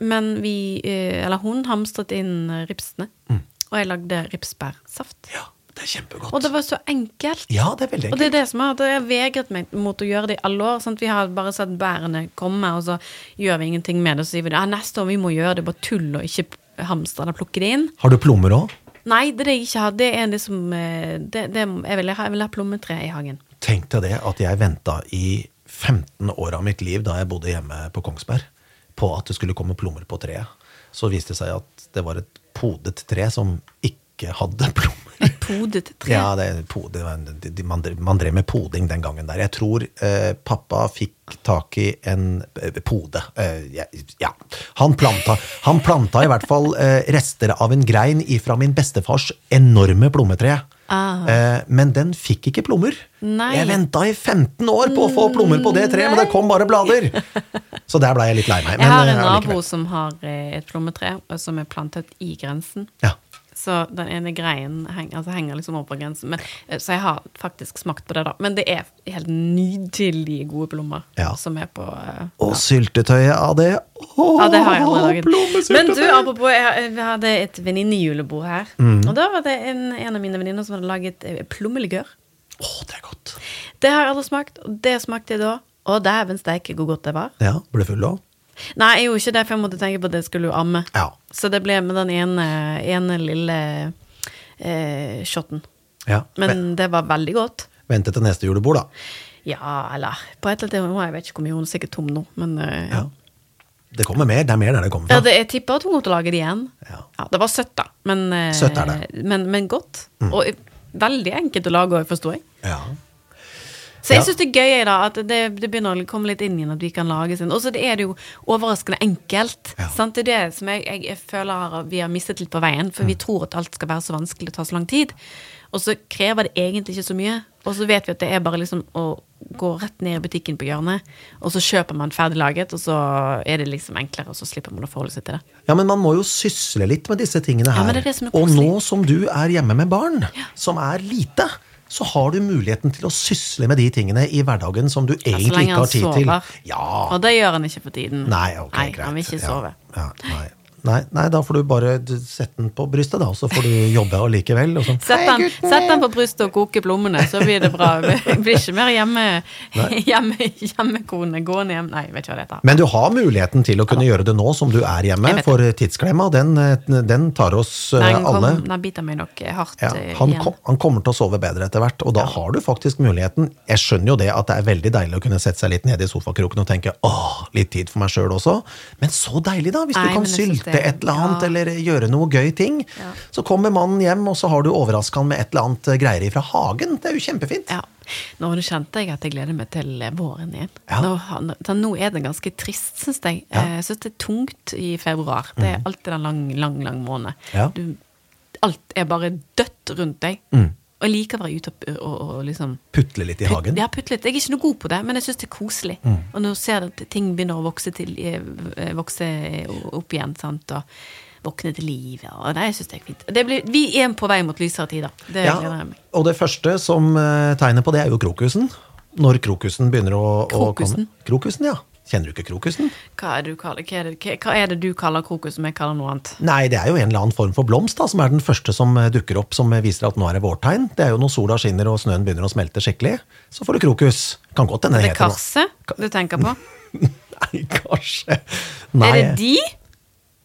[SPEAKER 2] men vi, eh, eller hun, hamstret inn ripsene. ripsene. Og jeg lagde ripsbærsaft.
[SPEAKER 1] Ja, det er kjempegodt.
[SPEAKER 2] Og det var så enkelt.
[SPEAKER 1] Ja, det er veldig
[SPEAKER 2] Og det er det som er at jeg har vegret meg mot å gjøre det i alle år. Sant? Vi har bare sett bærene komme, og så gjør vi ingenting med det. Så sier vi ja, neste år vi må gjøre det, bare tull og ikke hamstre eller plukke det inn.
[SPEAKER 1] Har du plommer òg?
[SPEAKER 2] Nei, det er det jeg ikke har. Det er det som det, det, jeg, vil ha, jeg vil ha plommetre i hagen.
[SPEAKER 1] Tenk deg det at jeg venta i 15 år av mitt liv da jeg bodde hjemme på Kongsberg, på at det skulle komme plommer på treet. Så viste det seg at det var et podet tre som ikke hadde plommer.
[SPEAKER 2] Podet tre.
[SPEAKER 1] Ja, det, er po- det var en- de- de- man, man drev med poding den gangen der. Jeg tror eh, pappa fikk tak i en eh, pode. Eh, ja. Han, planta, han planta i hvert fall eh, rester av en grein ifra min bestefars enorme plommetre.
[SPEAKER 2] Ah.
[SPEAKER 1] Eh, men den fikk ikke plommer.
[SPEAKER 2] Nei.
[SPEAKER 1] Jeg venta i 15 år på å få plommer på det treet, men det kom bare blader! Så der blei jeg litt lei meg.
[SPEAKER 2] Jeg har en
[SPEAKER 1] eh,
[SPEAKER 2] nabo som har et plommetre som er plantet i grensen.
[SPEAKER 1] Ja.
[SPEAKER 2] Så den ene greien henger, altså henger liksom over grensen. Men, eh, så jeg har faktisk smakt på det, da. Men det er helt nydelige gode plommer
[SPEAKER 1] Ja.
[SPEAKER 2] som er på eh,
[SPEAKER 1] Og syltetøyet av det. Åh,
[SPEAKER 2] Ja, det har jeg aldri laget. Men du, apropos, jeg, vi hadde et venninnejulebord her.
[SPEAKER 1] Mm.
[SPEAKER 2] Og da var det en, en av mine venninner som hadde laget eh, plommeligør.
[SPEAKER 1] Åh, det er godt.
[SPEAKER 2] Det har jeg aldri smakt, og det smakte jeg da. Og dæven steike hvor godt det var.
[SPEAKER 1] Ja, ble full òg.
[SPEAKER 2] Nei, jeg gjorde ikke det, for jeg måtte tenke på at jeg skulle jo amme.
[SPEAKER 1] Ja.
[SPEAKER 2] Så det ble med den ene, ene lille eh, shotten.
[SPEAKER 1] ja.
[SPEAKER 2] Men det var veldig godt.
[SPEAKER 1] Vente til neste julebord, da.
[SPEAKER 2] Ja, eller på et eller annet Jeg vet ikke hvor mye hun er sikkert tom nå, men eh, ja.
[SPEAKER 1] Ja. Det kommer mer. Det er mer der det kommer
[SPEAKER 2] Ja,
[SPEAKER 1] fra.
[SPEAKER 2] det, jeg tipper at hun kommer til å lage det igjen.
[SPEAKER 1] Ja.
[SPEAKER 2] det var søtt, da. Men, eh,
[SPEAKER 1] Søtt er det. Mm.
[SPEAKER 2] Men, men godt. Og veldig enkelt å lage òg, forstår jeg.
[SPEAKER 1] Ja.
[SPEAKER 2] Så jeg
[SPEAKER 1] Ja.
[SPEAKER 2] syns det er gøy da, at det, det begynner å komme litt inn igjen at vi kan lage sin. Og så er det jo overraskende enkelt.
[SPEAKER 1] Ja.
[SPEAKER 2] Sant? Det er det som jeg, jeg, føler vi har mistet litt på veien. For vi
[SPEAKER 1] Mm.
[SPEAKER 2] tror at alt skal være så vanskelig og ta så lang tid. Og så krever det egentlig ikke så mye. Og så vet vi at det er bare liksom å gå rett ned i butikken på hjørnet, og så kjøper man ferdiglaget, og så er det liksom enklere, og så slipper man å forholde seg til det.
[SPEAKER 1] ja, men man må jo sysle litt med disse tingene her.
[SPEAKER 2] Ja, men det er det som er
[SPEAKER 1] og nå som du er hjemme med barn, som er lite, så har du muligheten til å sysle med de tingene i hverdagen som du egentlig ikke har tid til.
[SPEAKER 2] Så lenge han sover.
[SPEAKER 1] Ja.
[SPEAKER 2] Og det gjør han ikke for tiden.
[SPEAKER 1] Nei, ok, greit.
[SPEAKER 2] han vil ikke
[SPEAKER 1] Ja,
[SPEAKER 2] sove.
[SPEAKER 1] Ja, nei. Nei, nei, da får du bare sette den på brystet, da, og så får du jobbe allikevel. Sånn.
[SPEAKER 2] Sett den, sett den på brystet og koke plommene, så blir det bra. Det blir ikke mer hjemme, hjemme, hjemmekone gående hjem Nei, jeg vet ikke hva det heter.
[SPEAKER 1] Men du har muligheten til å kunne gjøre det nå som du er hjemme, for tidsklemma, den, eh, den tar oss eh,
[SPEAKER 2] Den, kom,
[SPEAKER 1] alle.
[SPEAKER 2] den biter meg nok hardt
[SPEAKER 1] Ja,
[SPEAKER 2] eh,
[SPEAKER 1] han,
[SPEAKER 2] igjen.
[SPEAKER 1] kom, han kommer til å sove bedre etter hvert, og da har du faktisk muligheten. Jeg skjønner jo det at det er veldig deilig å kunne sette seg litt ned i sofakroken og tenke åh, litt tid for meg sjøl også. Men så deilig, da! Hvis
[SPEAKER 2] Nei,
[SPEAKER 1] du kan sylte
[SPEAKER 2] det-
[SPEAKER 1] et eller annet,
[SPEAKER 2] ja.
[SPEAKER 1] eller gjøre noe gøy ting.
[SPEAKER 2] Ja.
[SPEAKER 1] Så kommer mannen hjem, og så har du overraska han med et eller annet eh, greier fra hagen. Det er jo kjempefint.
[SPEAKER 2] Ja. Nå kjente jeg at jeg gleder meg til våren igjen.
[SPEAKER 1] Ja.
[SPEAKER 2] Nå, nå er det ganske trist, syns jeg.
[SPEAKER 1] Ja.
[SPEAKER 2] Eh, Jeg syns det er tungt i februar. Det er alltid en lang, lang, lang måned.
[SPEAKER 1] Ja.
[SPEAKER 2] Du, alt er bare dødt rundt deg.
[SPEAKER 1] Mm.
[SPEAKER 2] Og jeg liker å være ute og, og, og liksom
[SPEAKER 1] Putle litt i
[SPEAKER 2] hagen?
[SPEAKER 1] hagen.
[SPEAKER 2] Ja, putte litt. Jeg er ikke noe god på det, men jeg syns det er koselig.
[SPEAKER 1] Mm.
[SPEAKER 2] Og nå ser jeg at ting begynner å vokse, til, eh, vokse opp igjen, sant, og våkne til liv. ja, Og det jeg er fint. Det blir, vi er på vei mot lysere tider. Det
[SPEAKER 1] Ja, og det første som eh, tegner på det, er jo krokusen. Når krokusen begynner å, å komme. Krokusen, ja. Kjenner du ikke krokusen?
[SPEAKER 2] Hva er, det du kaller, hva, er det, hva- er det du kaller krokus som jeg kaller noe annet?
[SPEAKER 1] Nei, det er jo en eller annen form for blomst da, som er den første som eh, dukker opp, som eh, viser at nå er det vårtegn. Det er jo når sola skinner og snøen begynner å smelte skikkelig, så får du krokus. Kan godt hende
[SPEAKER 2] Er
[SPEAKER 1] det
[SPEAKER 2] det
[SPEAKER 1] heter noe.
[SPEAKER 2] karse du tenker på?
[SPEAKER 1] Nei, kanskje. Nei.
[SPEAKER 2] Er det de?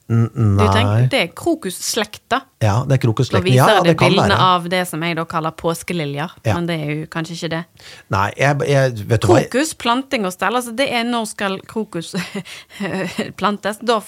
[SPEAKER 1] N- Nei.
[SPEAKER 2] tenker, det er krokusslekta.
[SPEAKER 1] Ja, det er
[SPEAKER 2] Nå
[SPEAKER 1] krokusslekten.
[SPEAKER 2] viser
[SPEAKER 1] Ja, det
[SPEAKER 2] det bildene
[SPEAKER 1] være.
[SPEAKER 2] av det som jeg da kaller påskeliljer,
[SPEAKER 1] Ja.
[SPEAKER 2] men det er jo kanskje ikke det.
[SPEAKER 1] Nei, jeg, jeg vet du hva?
[SPEAKER 2] Krokus, planting og stell, altså det er når skal krokus plantes. Da,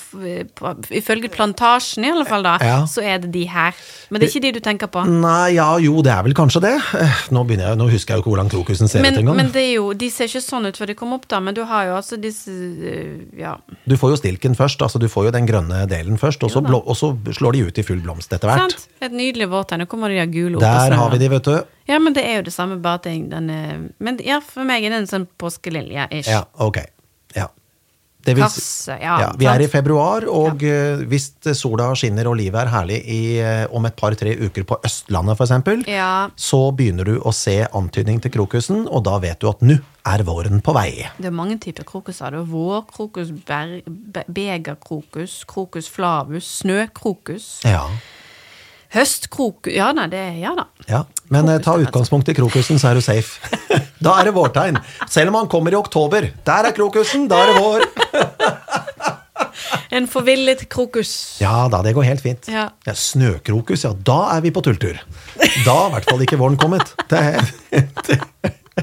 [SPEAKER 2] ifølge plantasjen i alle fall da,
[SPEAKER 1] Ja.
[SPEAKER 2] så er det de her. Men det er ikke de du tenker på.
[SPEAKER 1] Nei, ja, jo, det er vel kanskje det. Eh, Nå, jeg, nå husker jeg jo ikke hvordan krokusen ser
[SPEAKER 2] Men,
[SPEAKER 1] ut engang.
[SPEAKER 2] men det er jo, de ser ikke sånn ut før de kommer opp, da. Men du har jo altså disse øh, Ja.
[SPEAKER 1] Du får jo stilken først, altså du får jo den grønne delen først, og så, blå, og så slår de ut i full blomst etter hvert.
[SPEAKER 2] Sant? Et nydelig vårtegn. Nå kommer de der gule opp.
[SPEAKER 1] Der har vi de, vet du.
[SPEAKER 2] Ja, men det er jo det samme, bare at den er Men ja, for meg er det en sånn påskelilje-ish.
[SPEAKER 1] Ja, ok. Ja. Det vil
[SPEAKER 2] Kasse, ja,
[SPEAKER 1] vi er i februar, og ja. hvis sola skinner og livet er herlig i, eh, om et par-tre uker på Østlandet f.eks.,
[SPEAKER 2] Ja.
[SPEAKER 1] så begynner du å se antydning til krokusen, og da vet du at nå er våren på vei.
[SPEAKER 2] Det er mange typer krokuser. Det er vårkrokus, be- begerkrokus, krokus flavus, snøkrokus,
[SPEAKER 1] Ja.
[SPEAKER 2] Høstkrokus Ja, nei, det Ja da.
[SPEAKER 1] ja. Men eh,
[SPEAKER 2] Krokus,
[SPEAKER 1] ta
[SPEAKER 2] er
[SPEAKER 1] utgangspunkt i krokusen, så er du safe. da er det vårtegn. Selv om han kommer i oktober. Der er krokusen, da er det vår.
[SPEAKER 2] En forvillet krokus.
[SPEAKER 1] Ja da, det går helt fint.
[SPEAKER 2] Ja.
[SPEAKER 1] Ja, snøkrokus, ja, da er vi på tulltur. Da er i hvert fall ikke våren kommet. Det, det,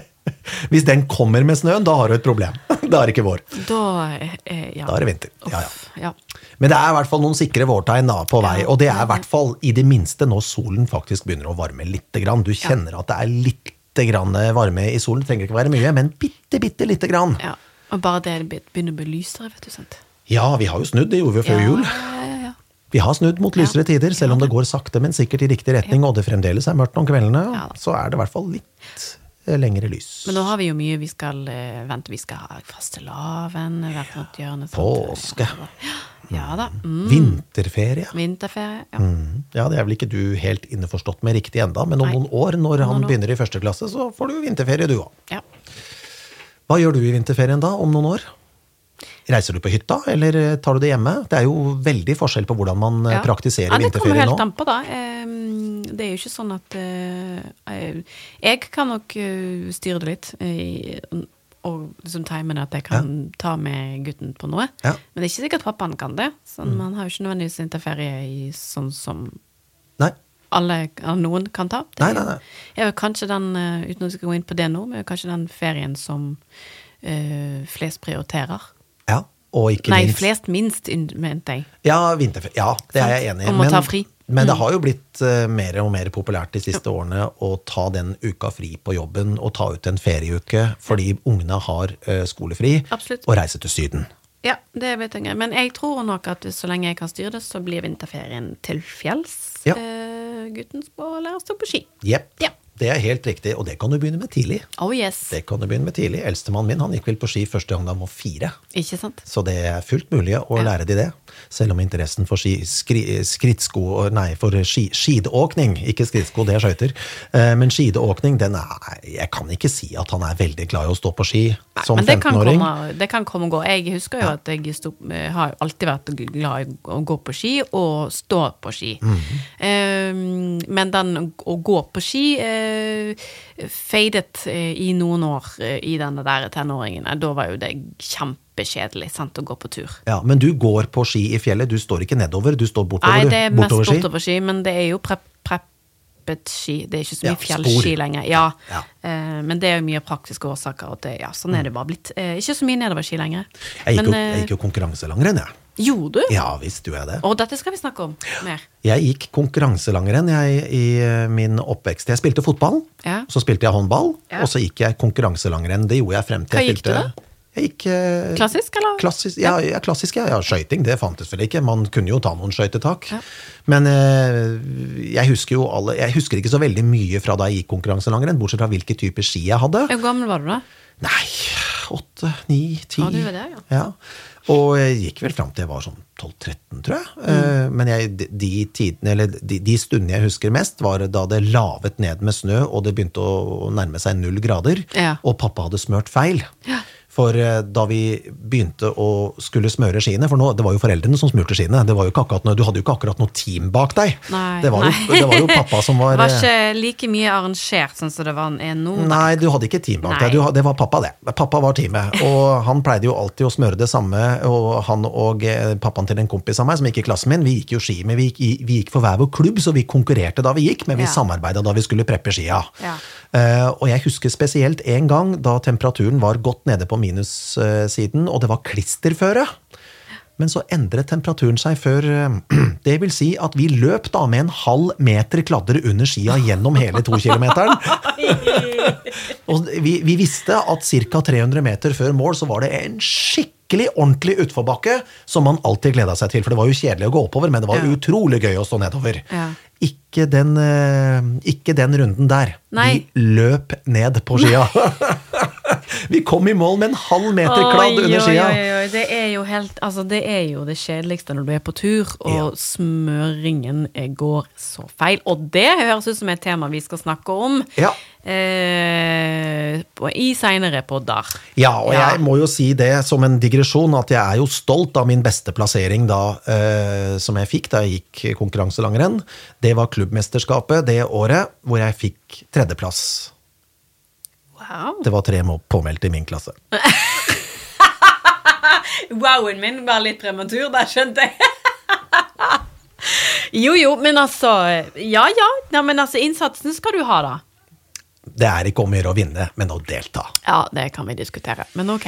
[SPEAKER 1] hvis den kommer med snøen, da har du et problem. Da er det ikke vår.
[SPEAKER 2] Da eh, ja.
[SPEAKER 1] Da er det vinter. Ja, ja.
[SPEAKER 2] Ja.
[SPEAKER 1] Men det er i hvert fall noen sikre vårtegn på vei, og det er i hvert fall i det minste når solen faktisk begynner å varme lite grann. Du kjenner at det er lite grann varme i solen. Det trenger ikke være mye, men bitte, bitte lite grann.
[SPEAKER 2] ja. Og bare det begynner å bli lysere, vet du. sant?
[SPEAKER 1] Ja, vi har jo snudd, det gjorde vi før
[SPEAKER 2] ja,
[SPEAKER 1] jul.
[SPEAKER 2] Ja, ja, ja.
[SPEAKER 1] Vi har snudd mot lysere tider, selv om det går sakte, men sikkert i riktig retning, og det fremdeles er mørkt om kveldene, så er det i hvert fall litt lengre lys.
[SPEAKER 2] Men nå har vi jo mye vi skal eh, vente. Vi skal ha fastelavn hvert rundt hjørne.
[SPEAKER 1] Påske.
[SPEAKER 2] Ja da. Mm.
[SPEAKER 1] Vinterferie.
[SPEAKER 2] Vinterferie. Ja.
[SPEAKER 1] Mm. Ja, det er vel ikke du helt innforstått med riktig enda, men om
[SPEAKER 2] Nei.
[SPEAKER 1] noen år, når han
[SPEAKER 2] noen år.
[SPEAKER 1] begynner i første klasse, så får du vinterferie du òg.
[SPEAKER 2] ja.
[SPEAKER 1] Hva gjør du i vinterferien da, om noen år? Reiser du på hytta, eller eh, tar du det hjemme? Det er jo veldig forskjell på hvordan man eh,
[SPEAKER 2] Ja.
[SPEAKER 1] praktiserer
[SPEAKER 2] ja, det kommer
[SPEAKER 1] vinterferie
[SPEAKER 2] helt
[SPEAKER 1] nå.
[SPEAKER 2] an på, da. Ehm, Det er jo ikke sånn at eh, Jeg kan nok styre det litt. Og liksom timen at jeg kan ta med gutten på noe.
[SPEAKER 1] Ja.
[SPEAKER 2] Men det er ikke sikkert pappaen kan det. Sånn,
[SPEAKER 1] Mm.
[SPEAKER 2] Man har jo ikke nødvendigvis vinterferie i sånn som
[SPEAKER 1] Nei.
[SPEAKER 2] alle, noen kan ta. Det
[SPEAKER 1] Nei, nei, nei.
[SPEAKER 2] er jo kanskje den, uten skal gå inn på det nå, men kanskje den ferien som eh, flest prioriterer.
[SPEAKER 1] Ja, og ikke
[SPEAKER 2] Nei,
[SPEAKER 1] minst
[SPEAKER 2] flest minst, mente jeg.
[SPEAKER 1] Ja, vinterferie. Ja, det er jeg enig i.
[SPEAKER 2] Om å ta fri. Mm.
[SPEAKER 1] men det har jo blitt uh, mer og mer populært de siste årene å ta den uka fri på jobben og ta ut en ferieuke fordi ungene har uh, skolefri,
[SPEAKER 2] Absolutt.
[SPEAKER 1] og reise til Syden.
[SPEAKER 2] Ja, det vet jeg. Men jeg tror nok at så lenge jeg kan styre det, så blir vinterferien til fjells.
[SPEAKER 1] Ja.
[SPEAKER 2] Uh, gutten skal lære å stå på ski.
[SPEAKER 1] Yep.
[SPEAKER 2] Ja.
[SPEAKER 1] Det er helt riktig, og det kan du begynne med tidlig.
[SPEAKER 2] Oh yes.
[SPEAKER 1] Det kan du begynne med tidlig. Eldstemannen min han gikk vel på ski første gang han var fire.
[SPEAKER 2] Ikke sant?
[SPEAKER 1] Så det er fullt mulig å lære de det. Selv om interessen for ski, skri, skrittsko Nei, for ski, skideåkning, ikke skrittsko, det er skøyter. Eh, Men skideåkning, den er Jeg kan ikke si at han er veldig glad i å stå på ski som
[SPEAKER 2] det kan,
[SPEAKER 1] 15-åring.
[SPEAKER 2] det kan komme og gå. Jeg husker jo at jeg sto, eh, har alltid vært glad i å gå på ski og stå på ski.
[SPEAKER 1] Mm
[SPEAKER 2] -hmm. men den å gå på ski eh, fadet eh, i noen år eh, i denne der tenåringen. Da var jo det kjempekjedelig sant, å gå på tur.
[SPEAKER 1] Ja, Men du går på ski i fjellet, du står ikke nedover, du står bortover,
[SPEAKER 2] Nei, det er mest
[SPEAKER 1] bortover ski.
[SPEAKER 2] bortover ski, men det er jo prep, preppet ski. Det er ikke så mye
[SPEAKER 1] Ja,
[SPEAKER 2] fjellski lenger. Ja,
[SPEAKER 1] Ja.
[SPEAKER 2] Eh, men det er jo mye praktiske årsaker. Og det, ja, sånn er det bare blitt. Eh, ikke så mye nedoverski lenger.
[SPEAKER 1] Jeg gikk,
[SPEAKER 2] Men,
[SPEAKER 1] jo,
[SPEAKER 2] eh,
[SPEAKER 1] jeg gikk jo konkurranselangrenn, jeg.
[SPEAKER 2] Gjorde du?
[SPEAKER 1] Ja visst gjorde jeg det.
[SPEAKER 2] Og dette skal vi snakke om mer.
[SPEAKER 1] Jeg gikk konkurranselangrenn jeg, i eh, min oppvekst. Jeg spilte fotball,
[SPEAKER 2] Ja.
[SPEAKER 1] så spilte jeg håndball,
[SPEAKER 2] Ja.
[SPEAKER 1] og så gikk jeg konkurranselangrenn. Det gjorde jeg frem til
[SPEAKER 2] Hva
[SPEAKER 1] jeg
[SPEAKER 2] gikk du
[SPEAKER 1] fylte Jeg gikk eh,
[SPEAKER 2] Klassisk, eller?
[SPEAKER 1] Klassisk, ja, ja, klassisk, ja. ja. Skøyting, det fantes vel ikke. Man kunne jo ta noen skøytetak.
[SPEAKER 2] Ja.
[SPEAKER 1] Men eh, jeg husker jo alle Jeg husker ikke så veldig mye fra da jeg gikk konkurranselangrenn, bortsett fra hvilke typer ski jeg hadde.
[SPEAKER 2] Hvor gammel var du da?
[SPEAKER 1] Nei, åtte, ni, ti. Og jeg gikk vel fram til jeg var sånn 12-13, tror jeg.
[SPEAKER 2] Mm.
[SPEAKER 1] Eh, Men jeg, de, de tidene, eller de, de stundene jeg husker mest, var da det lavet ned med snø, og det begynte å nærme seg null grader,
[SPEAKER 2] Ja.
[SPEAKER 1] og pappa hadde smørt feil.
[SPEAKER 2] Ja.
[SPEAKER 1] For eh, da vi begynte å skulle smøre skiene, for nå, det var jo foreldrene som smurte skiene, det var jo ikke akkurat, du hadde jo ikke akkurat noe team bak deg.
[SPEAKER 2] Nei,
[SPEAKER 1] det, var. Jo, det var jo pappa som var
[SPEAKER 2] Det var
[SPEAKER 1] eh,
[SPEAKER 2] ikke like mye arrangert sånn som det var er nå.
[SPEAKER 1] Nei, du hadde ikke team bak
[SPEAKER 2] Nei.
[SPEAKER 1] deg. Du, det var pappa, det. Pappa var teamet. Og han pleide jo alltid å smøre det samme. Og han og eh, pappaen til en kompis av meg som gikk i klassen min, vi gikk jo ski. Men vi gikk, vi gikk for hver vår klubb, så vi konkurrerte da vi gikk, men vi
[SPEAKER 2] Ja.
[SPEAKER 1] samarbeida da vi skulle preppe skia.
[SPEAKER 2] Ja.
[SPEAKER 1] Eh, og jeg husker spesielt en gang da temperaturen var godt nede på minussiden, og det var klisterføre. Men så endret temperaturen seg før eh, Det vil si at vi løp da med en halv meter kladder under skia gjennom hele to kilometeren. Og vi, vi visste at ca. 300 meter før mål så var det en skikkelig ordentlig utforbakke som man alltid gleda seg til. For det var jo kjedelig å gå oppover, men det var
[SPEAKER 2] Ja.
[SPEAKER 1] utrolig gøy å stå nedover.
[SPEAKER 2] Ja.
[SPEAKER 1] Ikke, den, eh, ikke den runden der.
[SPEAKER 2] Nei.
[SPEAKER 1] Vi løp ned på skia. vi kom i mål med en halv meter kladd under skia.
[SPEAKER 2] Det er jo helt Altså, det er jo det kjedeligste når du er på tur, og
[SPEAKER 1] Ja.
[SPEAKER 2] smøringen går så feil. Og det høres ut som et tema vi skal snakke om
[SPEAKER 1] Ja.
[SPEAKER 2] eh, på, i seinere podder.
[SPEAKER 1] Ja, og
[SPEAKER 2] Ja.
[SPEAKER 1] jeg må jo si det som en digresjon, at jeg er jo stolt av min beste plassering da, eh, som jeg fikk da jeg gikk konkurranselangrenn. Det var klubbmesterskapet det året hvor jeg fikk tredjeplass.
[SPEAKER 2] Wow.
[SPEAKER 1] Det var tre må- påmeldte i min klasse.
[SPEAKER 2] Wowen min var litt prematur, der skjønte jeg. jo, jo, men altså Ja, ja. ja men altså, innsatsen skal du ha, da.
[SPEAKER 1] Det er ikke om å gjøre å vinne, men å delta.
[SPEAKER 2] Ja, det kan vi diskutere, men ok.